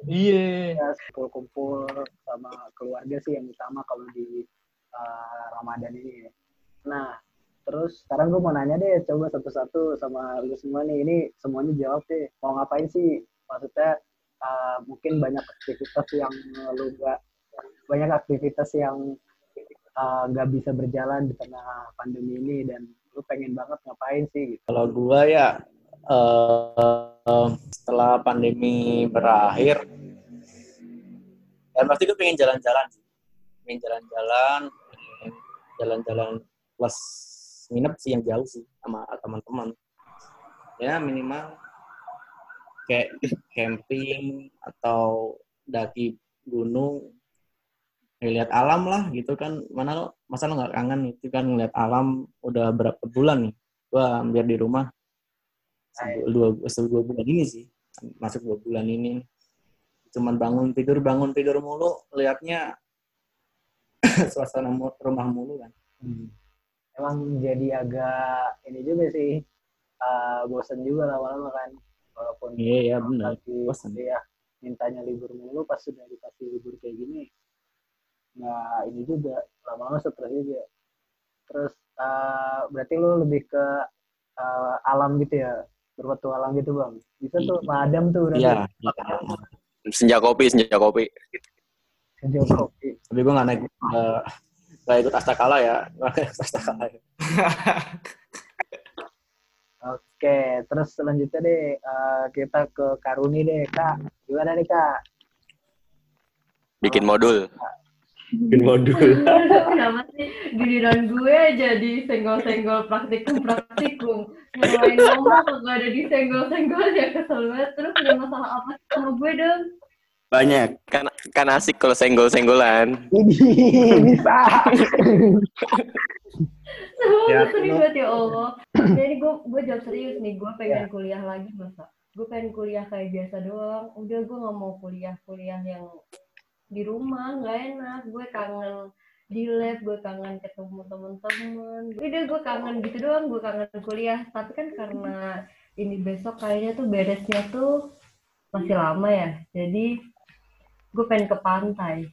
Iya. Ya kumpul-kumpul sama keluarga sih yang utama kalau di uh, Ramadan ini. ya. Nah, terus sekarang gue mau nanya deh, coba satu-satu sama lu semua nih. Ini semuanya jawab deh. Mau ngapain sih? Maksudnya uh, mungkin banyak aktivitas yang lu nggak banyak aktivitas yang uh, nggak bisa berjalan di tengah pandemi ini dan lu pengen banget ngapain sih? Gitu. Kalau gua ya eh, setelah pandemi berakhir, ya pasti gue pengen jalan-jalan, pengen jalan-jalan, jalan-jalan plus nginep sih yang jauh sih sama teman-teman. Ya minimal kayak <laughs> camping atau daki gunung ngeliat alam lah gitu kan. Mana lo masa lo nggak kangen itu kan ngeliat alam udah berapa bulan nih? Gua hampir di rumah sebu- dua, dua bulan ini sih masuk dua bulan ini. Cuman bangun tidur bangun tidur mulu liatnya <clears throat> suasana rumah mulu kan emang jadi agak ini juga sih uh, bosen juga lama-lama kan walaupun iya ya benar lagi bosen. ya mintanya libur mulu pas sudah dikasih libur kayak gini nggak ini juga lama-lama stres juga terus uh, berarti lu lebih ke uh, alam gitu ya berpetualang gitu bang bisa tuh Iya. padam tuh berarti iya iya. Senja kopi, senja kopi. Sejauh kopi tapi gua nggak naik eh, nggak ikut astakala ya <laughs> nggak ikut astakala ya. <laughs> oke terus selanjutnya deh uh, kita ke Karuni deh kak gimana nih kak Bikin modul. Bikin modul. <laughs> Kenapa sih giliran gue jadi senggol-senggol praktikum-praktikum. Mulai ngomong gak ada disenggol-senggol ya kesel banget. Terus ada masalah apa sih sama gue dong? Banyak. Kan, kan asik kalau senggol-senggolan. bisa Semua Ya, banget ya Allah. Jadi gue gue jawab serius nih. Gue pengen Ya. kuliah lagi masa. Gue pengen kuliah kayak biasa doang. Udah gue gak mau kuliah-kuliah yang di rumah. Gak enak. Gue kangen di lab, gue kangen ketemu temen-temen. Udah gue kangen gitu doang. Gue kangen kuliah. Tapi kan karena ini besok kayaknya tuh beresnya tuh masih lama ya. Jadi gue pengen ke pantai.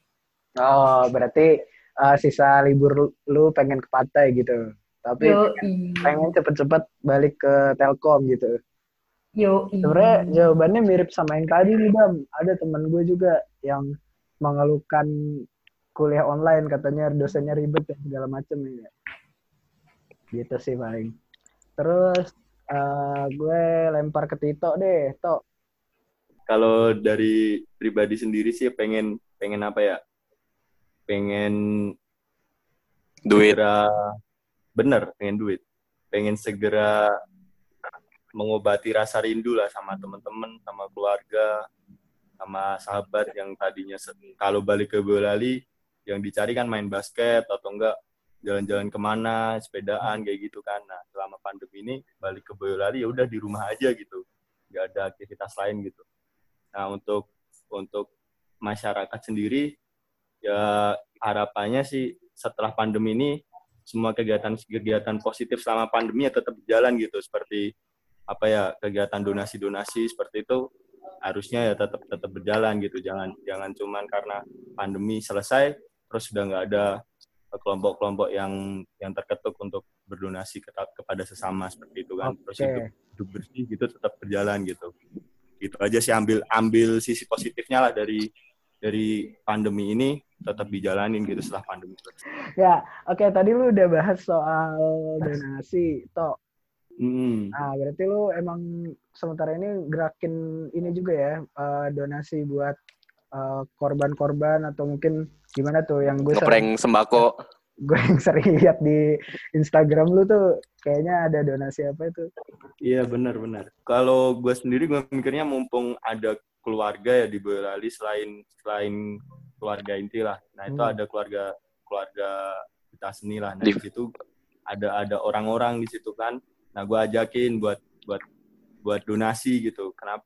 oh berarti uh, sisa libur lu, pengen ke pantai gitu tapi Yo, pengen cepet-cepet balik ke Telkom gitu yo, Sebenarnya jawabannya mirip sama yang tadi nih Bam. Ada teman gue juga yang mengeluhkan kuliah online katanya dosennya ribet dan segala macem ya. Gitu sih paling. Terus eh, gue lempar ke Tito deh, Tok. Kalau dari pribadi sendiri sih pengen pengen apa ya? Pengen Duit. segera bener pengen duit pengen segera mengobati rasa rindu lah sama teman-teman, sama keluarga, sama sahabat yang tadinya kalau balik ke Boyolali yang dicari kan main basket atau enggak jalan-jalan ke mana, sepedaan kayak gitu kan. Nah selama pandemi ini balik ke Boyolali ya udah di rumah aja gitu, nggak ada aktivitas lain gitu. Nah untuk untuk masyarakat sendiri ya harapannya sih setelah pandemi ini semua kegiatan-kegiatan positif selama pandemi ya tetap berjalan gitu. Seperti apa ya kegiatan donasi-donasi seperti itu harusnya ya tetap tetap berjalan gitu. Jangan jangan cuman karena pandemi selesai terus sudah nggak ada kelompok-kelompok yang yang terketuk untuk berdonasi ke- kepada sesama seperti itu kan. Terus Oke. hidup, hidup bersih gitu tetap berjalan gitu gitu aja sih ambil ambil sisi positifnya lah dari dari pandemi ini tetap dijalanin gitu setelah pandemi. Ya, oke tadi lu udah bahas soal donasi, Tok. Hmm. Nah, berarti lu emang sementara ini gerakin ini juga ya, eh, donasi buat eh, korban-korban atau mungkin gimana tuh yang gue sering, Ngeprank sembako. Gue yang sering lihat di Instagram lu tuh kayaknya ada donasi apa itu? Iya benar-benar. Kalau gue sendiri gue mikirnya mumpung ada keluarga ya di Boyolali selain selain keluarga inti lah. Nah itu Hmm. ada keluarga keluarga kita seni lah. Nah Di- di situ ada ada orang-orang di situ kan. Nah gue ajakin buat buat buat donasi gitu. Kenapa?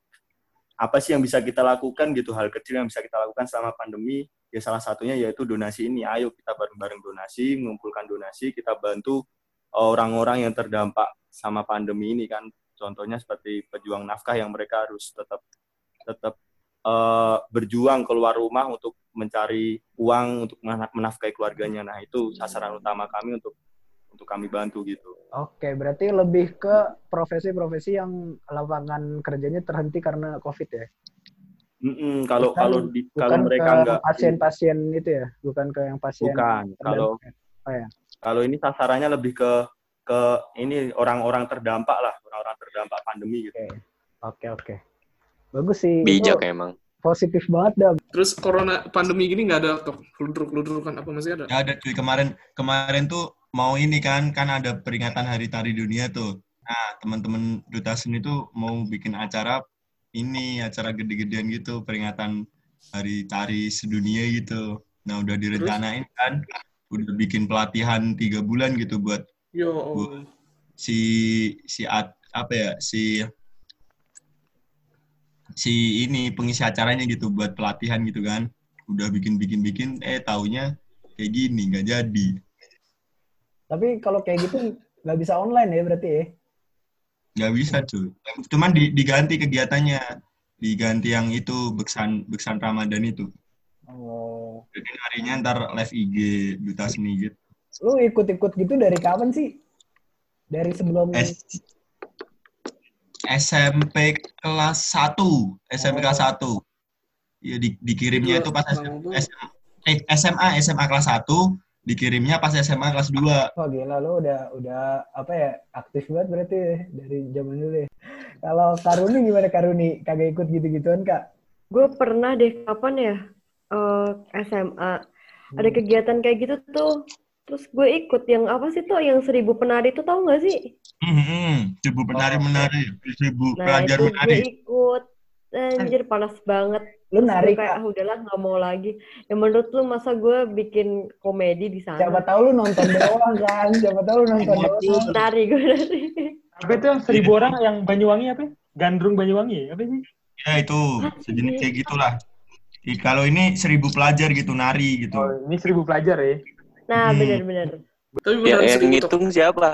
Apa sih yang bisa kita lakukan gitu hal kecil yang bisa kita lakukan selama pandemi? Ya salah satunya yaitu donasi ini. Ayo kita bareng-bareng donasi, mengumpulkan donasi, kita bantu orang-orang yang terdampak sama pandemi ini kan contohnya seperti pejuang nafkah yang mereka harus tetap tetap eh, berjuang keluar rumah untuk mencari uang untuk mena- menafkahi keluarganya nah itu sasaran utama kami untuk untuk kami bantu gitu Oke, berarti lebih ke profesi-profesi yang lapangan kerjanya terhenti karena COVID ya? Mm-mm, kalau Bukan- kalau di kalau Bukan mereka ke nggak pasien-pasien itu ya? Bukan ke yang pasien bukan kalau Oh, ya. kalau ini sasarannya lebih ke ke ini orang-orang terdampak lah orang-orang terdampak pandemi gitu Oke, oke. Bagus sih. Bijak Itu emang. Positif banget dah. Terus corona pandemi gini nggak ada tok ludruk-ludrukan apa masih ada? Ya ada cuy kemarin kemarin tuh mau ini kan kan ada peringatan Hari Tari Dunia tuh. Nah teman-teman duta seni tuh mau bikin acara ini acara gede-gedean gitu peringatan Hari Tari Sedunia gitu. Nah udah direncanain kan, udah bikin pelatihan tiga bulan gitu buat Yo, Bu. si si at- apa ya si si ini pengisi acaranya gitu buat pelatihan gitu kan udah bikin bikin bikin eh taunya kayak gini nggak jadi Tapi kalau kayak gitu nggak bisa online ya berarti ya? Nggak bisa cuy. Cuman di- diganti kegiatannya. Diganti yang itu beksan beksan ramadan itu. Oh. jadi harinya ntar live IG duta seni gitu. Lu ikut-ikut gitu dari kapan sih? Dari sebelum S- SMP kelas 1 SMP kelas 1 ya di- dikirimnya itu pas Bang, tuh. SM eh, SMA SMA kelas 1 dikirimnya pas SMA kelas 2 Wah gila lu udah udah apa ya aktif banget berarti ya, dari zaman dulu ya. Kalau Karuni gimana Karuni? Kagak ikut gitu-gituan kak? Gue pernah deh kapan ya eh, SMA ada kegiatan kayak gitu tuh. Terus gue ikut yang apa sih tuh yang seribu penari tuh tau gak sih? Hmm, seribu penari menari, seribu Nah pelajar itu menari. gue ikut. Anjir panas banget. Lu Terus nari gue kayak kak? ah udahlah nggak mau lagi. Ya menurut lu masa gue bikin komedi di sana? Siapa tahu lu nonton doang kan? Siapa tahu lu nonton doang. Nari gue <laughs> nari. Apa itu yang seribu orang yang Banyuwangi apa? ya? Gandrung Banyuwangi apa sih? Ya itu sejenis kayak gitulah. Ih, Kalau ini seribu pelajar gitu nari gitu. Oh, ini seribu pelajar ya. Nah Hmm. benar-benar. Tapi Ya, yang tok. ngitung siapa?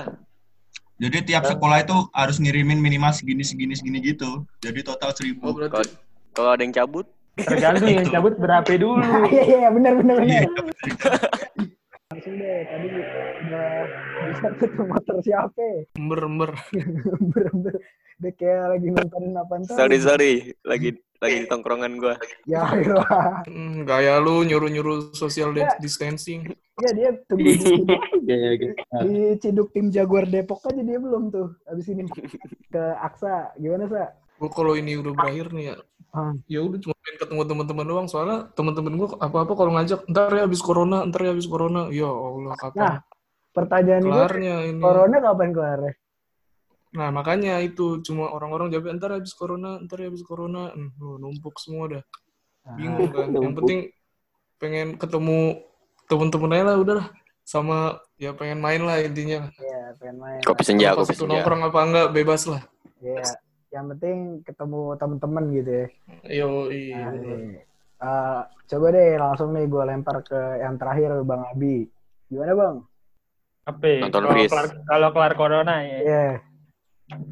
Jadi tiap sekolah itu harus ngirimin minimal segini segini segini gitu. Jadi total Oh seribu. berarti Kalau ada yang cabut, Tergantung yang cabut berapa dulu. <laughs> Iya iya iya, benar benar Iya. benar. Langsung deh tadi udah bisa tuh motor siapa? ember ember. Ber-ber. Dia kayak lagi nontonin apa tuh? sorry sorry, lagi lagi di tongkrongan gua. Ya Allah. Hmm, gaya lu nyuruh-nyuruh social di- distancing. Ya dia tunggu di Ciduk, Iya, iya. di Ciduk tim Jaguar Depok aja dia belum tuh. Habis ini ke Aksa. Gimana Sa? Gua kalau ini udah berakhir nih ya, Ah. ya udah cuma pengen ketemu teman-teman doang. Soalnya teman-teman gua apa-apa kalau ngajak, ntar ya habis corona, ntar ya habis corona. Ya Allah, kapan Nah, Pertanyaan gue, kelarnya ini? Corona kapan kelar? Nah, makanya itu cuma orang-orang jawab ntar habis corona, ntar habis corona, Hmm, oh, numpuk semua dah. Bingung kan. Yang penting pengen ketemu temen-temen aja lah udah lah. Sama ya pengen main lah intinya. Iya, pengen main. Kopi senja, kopi itu senja. nongkrong apa enggak bebas lah. Iya, yang penting ketemu temen-temen gitu ya. Yo, iya. Nah. Eh, coba deh langsung nih gue lempar ke yang terakhir Bang Abi. Gimana Bang? Apa? ya? Nonton Kalau kelar, kalau kelar corona ya, Iya.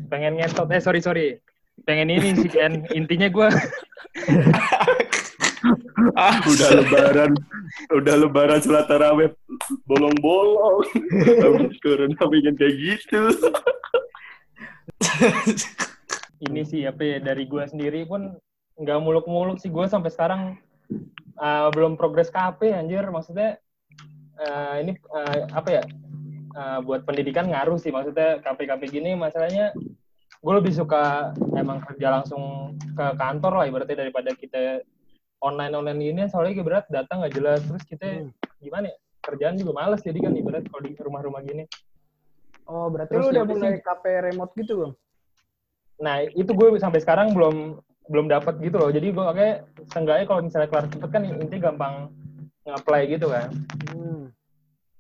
pengen ngentot. Eh sorry sorry. Pengen ini sih kan. Intinya gue Ah, <laughs> udah lebaran, udah lebaran sholat tarawih bolong-bolong. Habis corona bikin kayak gitu. <laughs> ini sih apa ya dari gue sendiri pun nggak muluk-muluk sih. Gue sampai sekarang uh, belum progres KP anjir. Maksudnya uh, ini uh, apa ya uh, buat pendidikan ngaruh sih. Maksudnya KP-KP gini masalahnya gue lebih suka emang kerja langsung ke kantor lah ibaratnya daripada kita online online gini soalnya berat data nggak jelas. Terus kita gimana ya kerjaan juga males. Jadi kan ibarat kalau di rumah-rumah gini. Oh, berarti Terus lu udah udah mulai sih. KP remote gitu Bang? Nah itu gue sampai sekarang belum belum dapat gitu loh. Jadi gue kayak seenggaknya kalau misalnya kelar cepet kan intinya gampang nge-apply gitu kan. Hmm.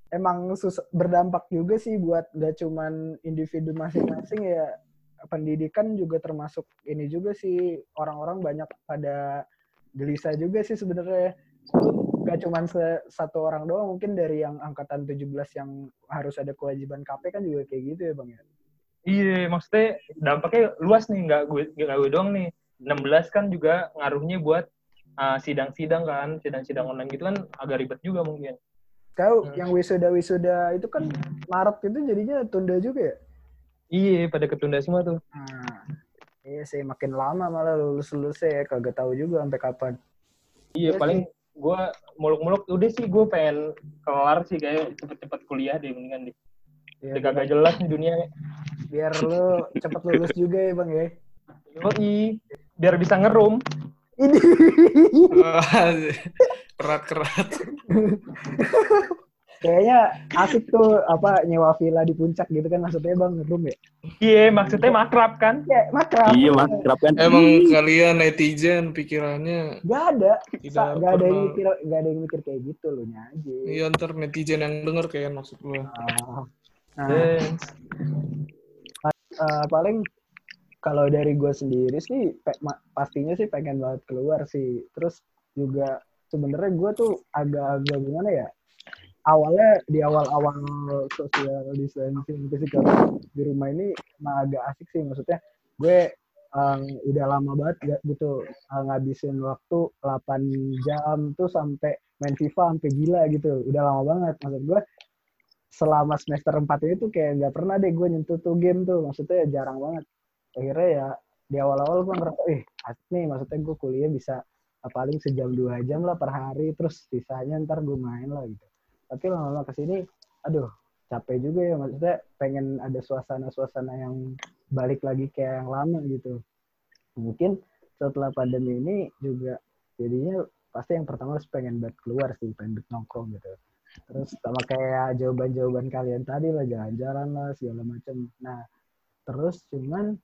Emang sus- berdampak juga sih buat gak cuman individu masing-masing ya pendidikan juga termasuk ini juga sih orang-orang banyak pada gelisah juga sih sebenarnya. Gak cuman satu orang doang mungkin dari yang angkatan 17 yang harus ada kewajiban KP kan juga kayak gitu ya Bang ya. Iya maksudnya dampaknya luas nih nggak gue nggak gue doang nih. 16 kan juga ngaruhnya buat uh, sidang-sidang kan, sidang-sidang online gitu kan agak ribet juga mungkin. Kau Hmm. yang wisuda-wisuda itu kan Maret itu jadinya tunda juga ya? Iya pada ketunda semua tuh. Nah, iya sih makin lama malah lulus lulusnya ya kagak tahu juga sampai kapan. Iya Iya paling gue muluk-muluk udah sih gue pengen kelar sih kayak cepet-cepet kuliah deh mendingan deh. Ya, Udah kagak jelas nih dunia. biar lu cepet lulus juga ya bang ya. Yoi, biar bisa ngerum. Ini Kerat-kerat. kayaknya asik tuh apa nyewa villa di puncak gitu kan maksudnya bang room ya? Iya maksudnya makrab kan. Ya makrab. Iya, Mas. Kerap kan. Emang kalian netizen pikirannya Gak ada, tidak Sa- gak ada yang mikir, gak ada yang mikir kayak gitu lu aja. Iya ntar netizen yang denger kayak maksud gua. Ah. Nah, eh, paling kalau dari gue sendiri sih pe- pastinya sih pengen banget keluar sih. Terus juga sebenarnya gue tuh agak-agak gimana ya awalnya di awal-awal social distancing physical di rumah ini emang agak asik sih. Maksudnya gue eh, udah lama banget gak gitu eh, ngabisin waktu 8 jam tuh sampai main FIFA sampai gila gitu. Udah lama banget. Maksud gue selama semester 4 ini tuh kayak nggak pernah deh gue nyentuh tuh game tuh. Maksudnya jarang banget. Akhirnya ya di awal-awal gue ngerasa eh nih maksudnya gue kuliah bisa eh, paling sejam dua jam lah per hari terus sisanya ntar gue main lah gitu. Tapi lama-lama ke sini aduh capek juga ya maksudnya pengen ada suasana-suasana yang balik lagi kayak yang lama gitu. Mungkin setelah pandemi ini juga jadinya pasti yang pertama harus pengen buat keluar sih pengen buat nongkrong gitu terus sama kayak jawaban-jawaban kalian tadi lah jalan-jalan lah segala macam. Nah terus cuman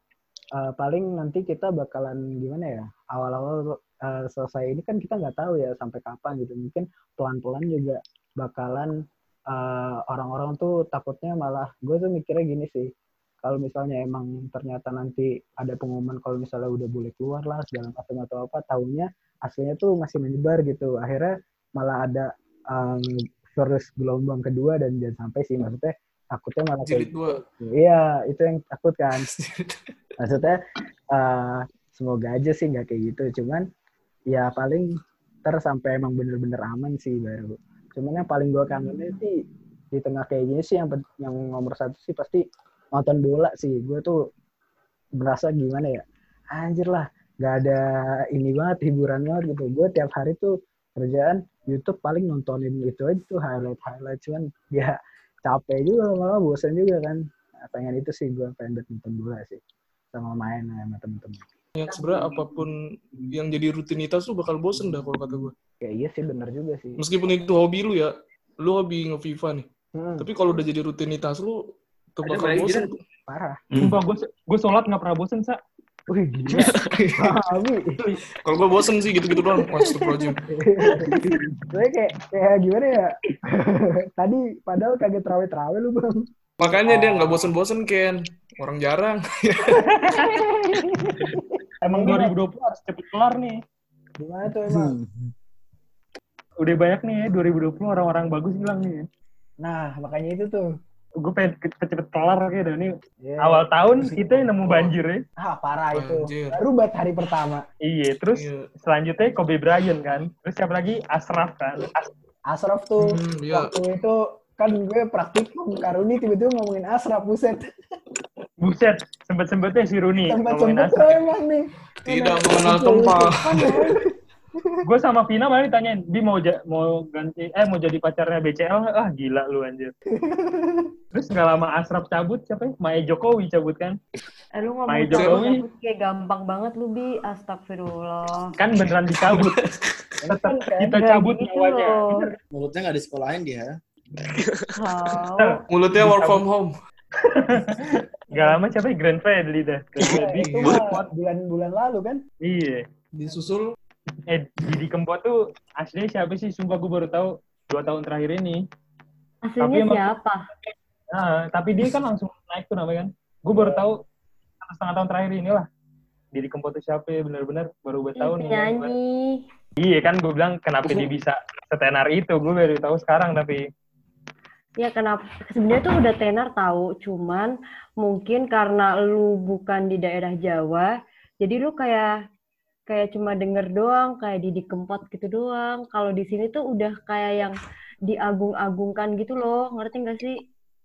eh, paling nanti kita bakalan gimana ya awal-awal eh, selesai ini kan kita nggak tahu ya sampai kapan gitu. Mungkin pelan-pelan juga bakalan eh, orang-orang tuh takutnya malah gue tuh mikirnya gini sih. Kalau misalnya emang ternyata nanti ada pengumuman kalau misalnya udah boleh keluar lah segala macam atau apa tahunya aslinya tuh masih menyebar gitu. Akhirnya malah ada um, virus gelombang kedua dan jangan sampai sih maksudnya takutnya malah Jilid kayak dua. iya itu yang takut kan. <laughs> Maksudnya eh, semoga aja sih nggak kayak gitu. Cuman ya paling ter sampai emang bener-bener aman sih baru. Cuman yang paling gue kangennya sih di tengah kayak gini sih yang yang nomor satu sih pasti nonton bola sih. Gue tuh berasa gimana ya anjir lah nggak ada ini banget hiburan banget gitu. Gue tiap hari tuh kerjaan YouTube paling nontonin itu aja tuh highlight highlight cuman ya capek juga malah bosan juga kan Nah, pengen itu sih gue pengen buat nonton bola sih sama main sama temen-temen Yang sebenarnya apa pun yang jadi rutinitas tuh bakal bosen dah kalau kata gua. ya iya sih bener juga sih Meskipun itu hobi lu ya, lu hobi nge-FIFA nih. Hmm. Tapi kalau udah jadi rutinitas lu tuh bakal bosen. Parah. Sumpah gue gue sholat nggak pernah bosen sa. Wih, gila. <laughs> Kalau gue bosen sih gitu-gitu doang. Astagfirullahaladzim. Gue kayak, kayak gimana ya? <laughs> Tadi padahal kagak terawih-terawih lu, Bang. Makanya dia nggak bosen-bosen, Ken. Orang jarang. <laughs> Emang 2020 harus cepet kelar nih. Gimana tuh emang? Udah banyak nih ya 2020 orang-orang bagus hilang nih. Nah, makanya itu tuh. Gue pengen ke- cepet kelar kayak dah nih. Ya. Awal tahun kita yang nemu banjir ya. Ah, parah itu. Anjir. Baru buat hari pertama. Iya, terus Iya. selanjutnya Kobe Bryant kan. Terus siapa lagi? Ashraf kan. As- Asraf tuh, Hmm, iya. waktu itu kan gue praktikum Karuni tiba-tiba ngomongin Asraf, buset. buset, sempet-sempetnya si Rooney ngomongin Tempat-tempat Ashraf. emang nih. Tidak mengenal tempat. Gue sama Vina malah ditanyain, di mau ja- mau ganti eh mau jadi pacarnya BCL? Ah gila lu anjir. <laughs> Terus nggak lama Ashraf cabut siapa ya? Maya Jokowi cabut kan? Eh lu ngomong cabut Jokowi. cabut kayak gampang banget lu bi. Astagfirullah. Kan beneran dicabut. <laughs> Tetap kita cabut gitu nyawanya. loh. Mulutnya nggak disekolahin dia. Mulutnya work from home. <laughs> Gak lama siapa ya? Grand Fredly dah. Grand Ya, Fredly. itu mah bulan-bulan lalu kan. Iya. Disusul Eh Didi Kempot tuh aslinya siapa sih? Sumpah gue baru tahu dua tahun terakhir ini. Tapi Aslinya emang- siapa? Nah, tapi dia kan langsung naik tuh namanya kan. Gue baru tahu setengah tahun terakhir inilah. Didi Kempot tuh siapa ya? Bener-bener baru gue tahu nih. Nyanyi. Iya kan gue bilang kenapa dia bisa setenar itu. Gue baru tahu sekarang tapi Ya kenapa? Sebenarnya tuh udah tenar tahu, cuman mungkin karena lu bukan di daerah Jawa, jadi lu kayak kayak cuma denger doang, kayak Didi Kempot gitu doang. Kalau di sini tuh udah kayak yang diagung-agungkan gitu loh, ngerti gak sih?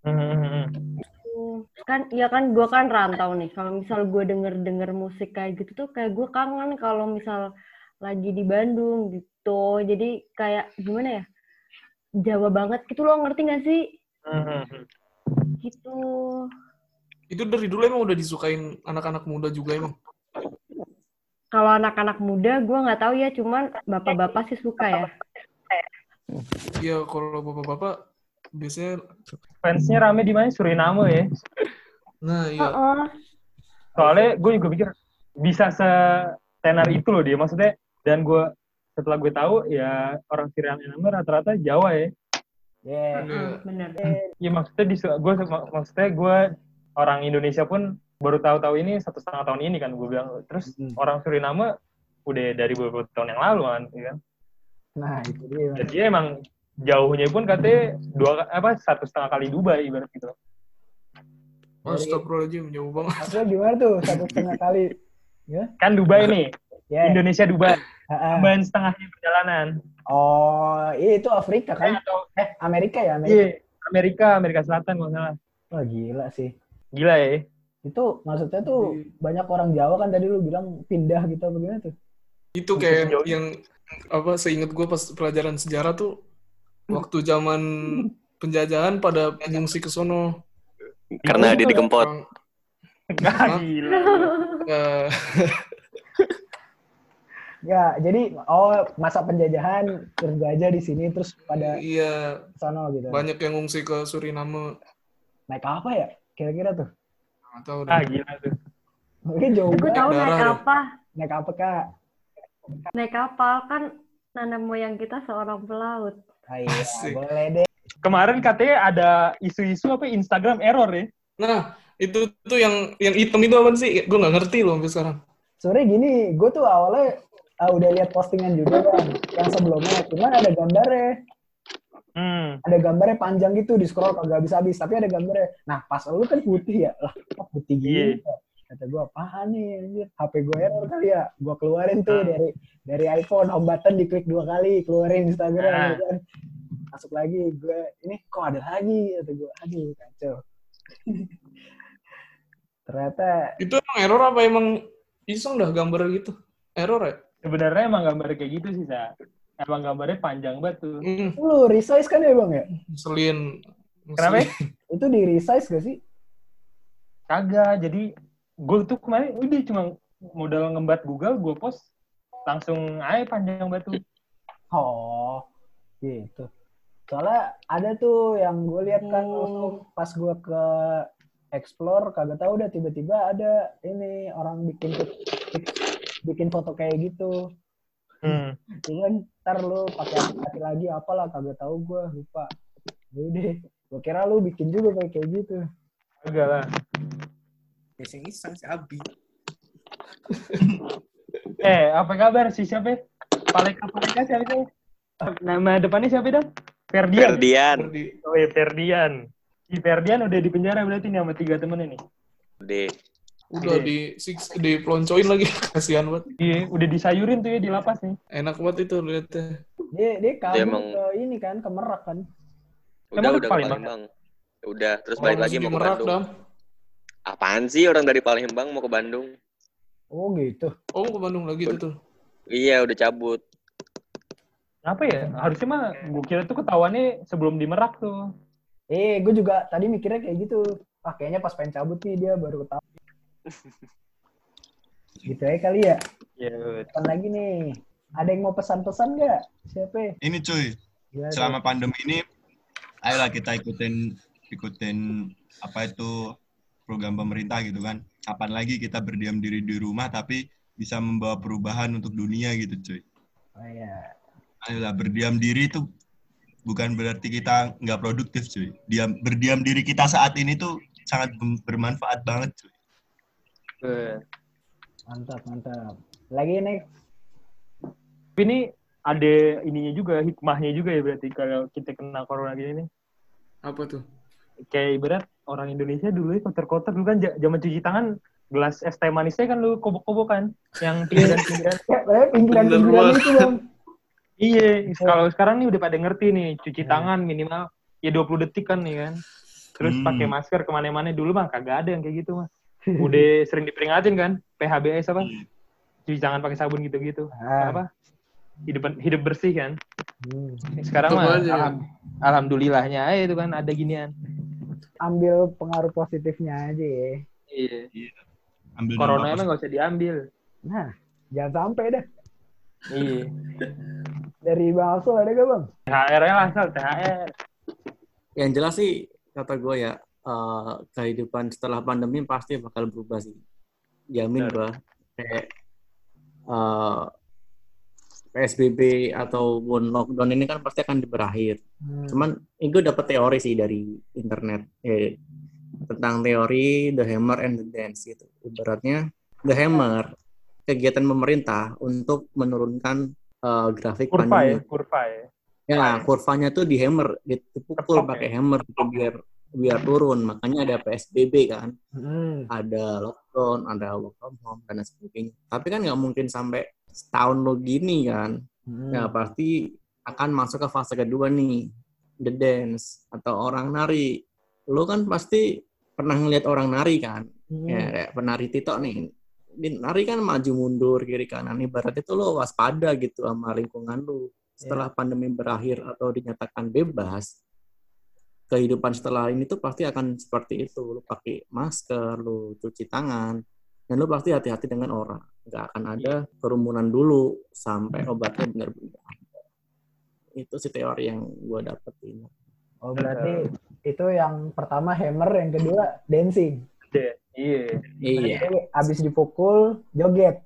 hmm, Hmm, kan ya kan gue kan rantau nih. Kalau misal gue denger denger musik kayak gitu tuh kayak gue kangen kalau misal lagi di Bandung gitu. Jadi kayak gimana ya? Jawa banget gitu loh ngerti gak sih? Hmm, gitu. Itu dari dulu emang udah disukain anak-anak muda juga emang. Kalau anak-anak muda gue nggak tahu ya cuman bapak-bapak sih suka ya Iya, kalau bapak-bapak biasanya fansnya rame di mana? Suriname ya. nah iya. Heeh. Soalnya gue juga pikir bisa setenar itu loh dia. Maksudnya dan gue setelah gue tahu ya orang Suriname rata-rata Jawa ya. Ya. Iya. bener Iya maksudnya di gue maksudnya gue orang Indonesia pun baru tahu-tahu ini satu setengah tahun ini kan gue bilang. Terus Hmm. orang Suriname udah dari beberapa tahun yang lalu kan, ya kan. Nah, itu dia. Dan dia emang jauhnya pun katanya dua apa satu setengah kali Dubai ibarat gitu. Astagfirullahaladzim, jauh banget. Maksudnya gimana tuh satu setengah kali? Kan Dubai nih, Ya. Indonesia Dubai, tambahan setengahnya perjalanan. Oh, iya itu Afrika Eh, kan? atau Eh, Amerika ya, Amerika. iya Amerika, Amerika Selatan kalau salah. Wah, gila sih. Gila ya. Itu maksudnya tuh banyak orang Jawa kan tadi lu bilang pindah gitu apa gimana tuh? Itu kayak yang apa seingat gue pas pelajaran sejarah tuh <laughs> waktu zaman penjajahan pada mengungsi ke sono. Karena Didi Kempot. Orang- <laughs> Nggak gila. eh, <laughs> Ya, jadi oh masa penjajahan berjajah di sini terus pada iya, sono gitu. banyak yang ngungsi ke Suriname. Naik apa ya? Kira-kira tuh. Nggak tahu Ah gila tuh. Mungkin jauh gue tahu naik deh. apa Naik apa, Kak? naik kapal kan nenek moyang kita seorang pelaut Ah, <laughs> iya, Asik. boleh deh. Kemarin katanya ada isu-isu apa Instagram error ya. Nah, itu tuh yang yang hitam itu apa sih? Gue nggak ngerti loh sampai sekarang. Sebenarnya gini, gue tuh awalnya ah, udah lihat postingan juga kan yang sebelumnya, cuman ada gambarnya. Hmm. ada gambarnya panjang gitu di scroll kagak habis-habis tapi ada gambarnya nah pas lu kan putih ya lah kok putih gini Iya. kata gue apaan nih anjir HP gue error kali ya gue keluarin tuh Hmm. dari dari iPhone home button diklik dua kali keluarin Instagram Ah. gitu kan. masuk lagi gue ini kok ada lagi kata gue aduh kacau <laughs> ternyata Itu emang error apa emang iseng dah gambar gitu? Error ya? Sebenarnya emang gambar kayak gitu sih, Sa. Emang gambarnya panjang banget tuh. Hmm, lu resize kan ya bang ya ngeselin. Kenapa? ya? <laughs> itu di resize gak sih Kagak. Jadi gue tuh kemarin udah cuma modal ngembat Google, gue post langsung aja panjang banget tuh. Oh, gitu. Soalnya ada tuh yang gue lihat kan Hmm. pas gue ke explore kagak tahu udah tiba-tiba ada ini orang bikin bikin foto kayak gitu Hmm. cuman ntar lu pakai aplikasi lagi apalah kagak tahu gua lupa Ya udah gua kira lu bikin juga kayak kayak gitu Enggak lah. Iseng-iseng si Abi. <laughs> Eh, apa kabar si siapa? Paleka Paleka siapa sih? Nama depannya siapa dong? Ferdian. Ferdian. Ferdi. Oh iya, Ferdian. Si Ferdian udah di penjara berarti nih sama tiga temen ini. Udah. Udah Iya. di six, dipeloncoin lagi. <laughs> Kasihan banget. Iya, udah disayurin tuh ya di lapas nih. Enak banget itu lihatnya. dia dia kabur emang- ke ini kan ke Merak kan Udah, Emang udah Palembang? Palembang. Udah, terus balik lagi di mau ke Merak, Bandung. Dam. Apaan sih orang dari Palembang mau ke Bandung? oh gitu Oh, ke Bandung lagi tuh tuh. Iya, udah cabut. Apa ya? Harusnya mah gue kira tuh ketahuannya sebelum di Merak tuh. eh gue juga tadi mikirnya kayak gitu ah kayaknya pas pengen cabut nih dia baru ketahuan <laughs> gitu ya kali ya Iya. Kapan lagi nih ada yang mau pesan-pesan nggak siapa Ini cuy, tuh? selama pandemi ini, ayolah kita ikutin ikutin apa itu program pemerintah gitu kan. Kapan lagi kita berdiam diri di rumah tapi bisa membawa perubahan untuk dunia gitu cuy. oh iya Ayolah berdiam diri itu bukan berarti kita nggak produktif cuy. Diam berdiam diri kita saat ini tuh sangat bermanfaat banget cuy. Eh, mantap mantap lagi nih Tapi ini ada ininya juga, hikmahnya juga ya berarti kalau kita kena corona gini nih. Apa tuh? Kayak ibarat orang Indonesia dulu ya kotor-kotor dulu kan zaman cuci tangan gelas es teh manisnya kan lu kobok-kobok kan yang <laughs> pinggiran-pinggiran ya padahal pinggiran Bener pinggiran banget. itu bang <laughs> Iya, kalau sekarang nih udah pada ngerti nih, cuci tangan minimal ya 20 detik kan nih kan. Terus Hmm. pakai masker ke mana-mana dulu mah kagak ada yang kayak gitu mah. Udah sering diperingatin kan, PHBS apa? Iya. Cuci tangan pakai sabun gitu-gitu. Ah. Apa? Hidup hidup bersih kan. Hmm. Sekarang mah aja. alham- alhamdulillahnya aja itu kan ada ginian. ambil pengaruh positifnya aja ya Iya. Ambil Corona emang nggak usah diambil. nah jangan sampai dah Iya. dari bang Alsul ada gak bang THR nya asal THR. Yang jelas sih kata gue ya eh, kehidupan setelah pandemi pasti bakal berubah sih. Jamin gue. Kayak eh, PSBB ataupun lockdown ini kan pasti akan berakhir. Cuman ini gue dapet teori sih dari internet eh, tentang teori the hammer and the dance gitu. Ibaratnya the hammer kegiatan pemerintah untuk menurunkan eh, grafik Kurva ya, pandemi. kurva ya. Ya, kurvanya tuh di hammer, dipukul pakai ya? hammer biar biar turun. Makanya ada PSBB kan, Hmm. ada lockdown, ada work from home dan sebagainya. Tapi kan nggak mungkin sampai setahun lo gini kan. Hmm. Ya pasti akan masuk ke fase kedua nih, the dance atau orang nari. Lo kan pasti pernah ngeliat orang nari kan, Hmm. ya kayak penari Tito nih. Di nari kan maju mundur kiri kanan. Ibaratnya tuh lo waspada gitu sama lingkungan lo. Setelah pandemi berakhir atau dinyatakan bebas, kehidupan setelah ini tuh pasti akan seperti itu. Lo pakai masker, lo cuci tangan, dan lo pasti hati-hati dengan orang. Nggak akan ada kerumunan dulu sampai obatnya benar-benar. Itu sih teori yang gue dapetin. oh berarti itu yang pertama hammer yang kedua dancing Iya. Iya. Jadi <laughs> abis dipukul joget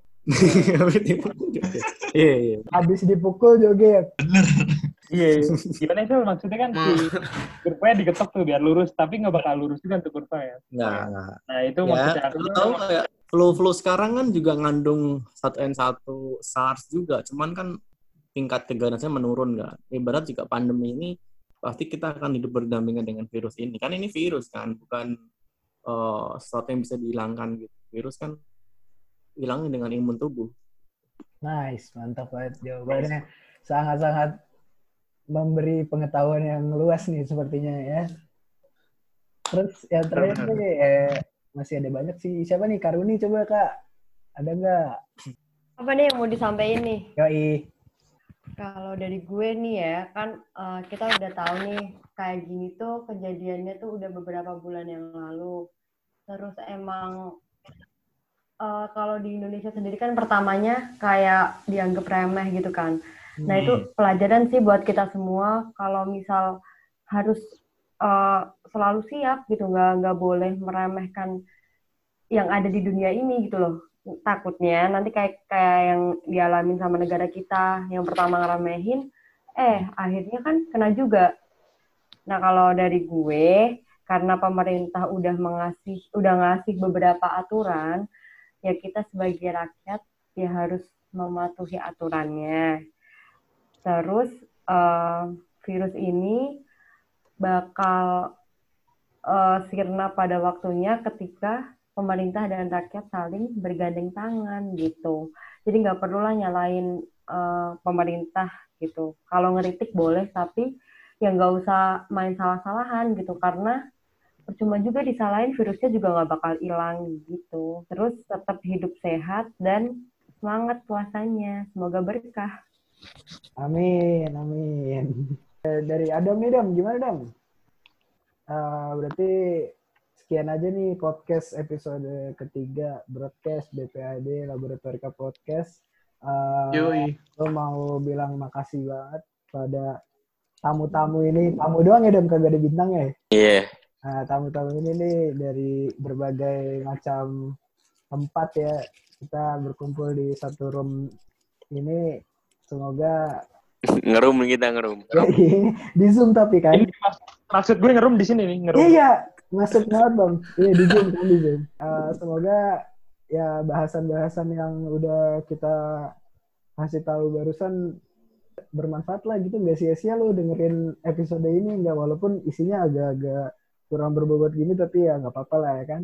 Iya, iya. abis dipukul joget Iya. Gimana itu maksudnya kan si <laughs> kurvanya digetok tuh biar lurus, tapi nggak bakal lurus juga tuh kurva ya. Nggak, nggak. Nah itu maksudnya. Ya, lu tahu kayak flu-flu sekarang kan juga ngandung 1N1 SARS juga, cuman kan tingkat keganasannya menurun kan. Ibarat juga pandemi ini pasti kita akan hidup berdampingan dengan virus ini. Kan ini virus kan, bukan eh, sesuatu yang bisa dihilangkan gitu. Virus kan hilangnya dengan imun tubuh. nice mantap banget jawabannya sangat-sangat memberi pengetahuan yang luas nih sepertinya ya terus yang terakhir Benar. nih eh, masih ada banyak sih siapa nih Karuni coba kak ada nggak Apa nih yang mau disampaikan nih? Yoi Kalau dari gue nih ya, kan eh, kita udah tahu nih kayak gini tuh kejadiannya tuh udah beberapa bulan yang lalu. Terus emang eh, kalau di Indonesia sendiri kan pertamanya kayak dianggap remeh gitu kan. Nah itu pelajaran sih buat kita semua. Kalau misal harus eh, selalu siap gitu nggak nggak boleh meremehkan yang ada di dunia ini gitu loh. Takutnya nanti kayak kayak yang dialamin sama negara kita yang pertama ngeremehin eh akhirnya kan kena juga. Nah kalau dari gue karena pemerintah udah mengasih udah ngasih beberapa aturan ya kita sebagai rakyat ya harus mematuhi aturannya terus eh, virus ini bakal eh, sirna pada waktunya ketika pemerintah dan rakyat saling bergandeng tangan gitu. Jadi nggak perlulah nyalain eh, pemerintah gitu. Kalau ngeritik boleh, tapi ya nggak usah main salah-salahan gitu karena percuma juga disalahin virusnya juga nggak bakal hilang gitu. Terus tetap hidup sehat dan semangat puasanya. Semoga berkah. Amin, amin. Eh, Dari Adam nih, Dam. Gimana, Dam? Eh, berarti sekian aja nih podcast episode ketiga broadcast BPAD Laboratorika Podcast. Eh, Yoi. gue mau bilang makasih banget pada tamu-tamu ini. Tamu doang ya, Dam? Kagak ada bintangnya ya? Iya. Nah, tamu-tamu ini nih dari berbagai macam tempat ya. Kita berkumpul di satu room ini. Semoga ngerum kita ngerum. <laughs> di Zoom tapi kan. Ini maksud gue ngerum di sini nih, ngerum. Iya, iya. masuk banget bang. Iya di Zoom kan di Zoom. Eh, semoga ya bahasan-bahasan yang udah kita kasih tahu barusan bermanfaat lah gitu nggak sia-sia lo dengerin episode ini nggak walaupun isinya agak-agak kurang berbobot gini tapi ya nggak apa-apa lah ya kan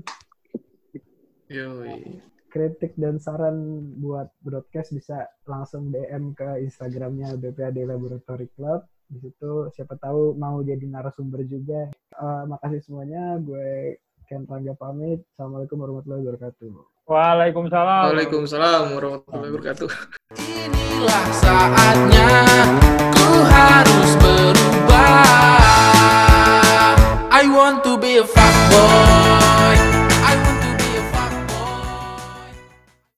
Yoi. Kritik dan saran buat broadcast bisa langsung DM ke Instagramnya BPAD Laboratory Club. Di situ siapa tahu mau jadi narasumber juga. Eh, makasih semuanya. Gue Ken Rangga pamit. Assalamualaikum warahmatullahi wabarakatuh. Waalaikumsalam. Waalaikumsalam warahmatullahi wabarakatuh. Inilah saatnya ku harus berubah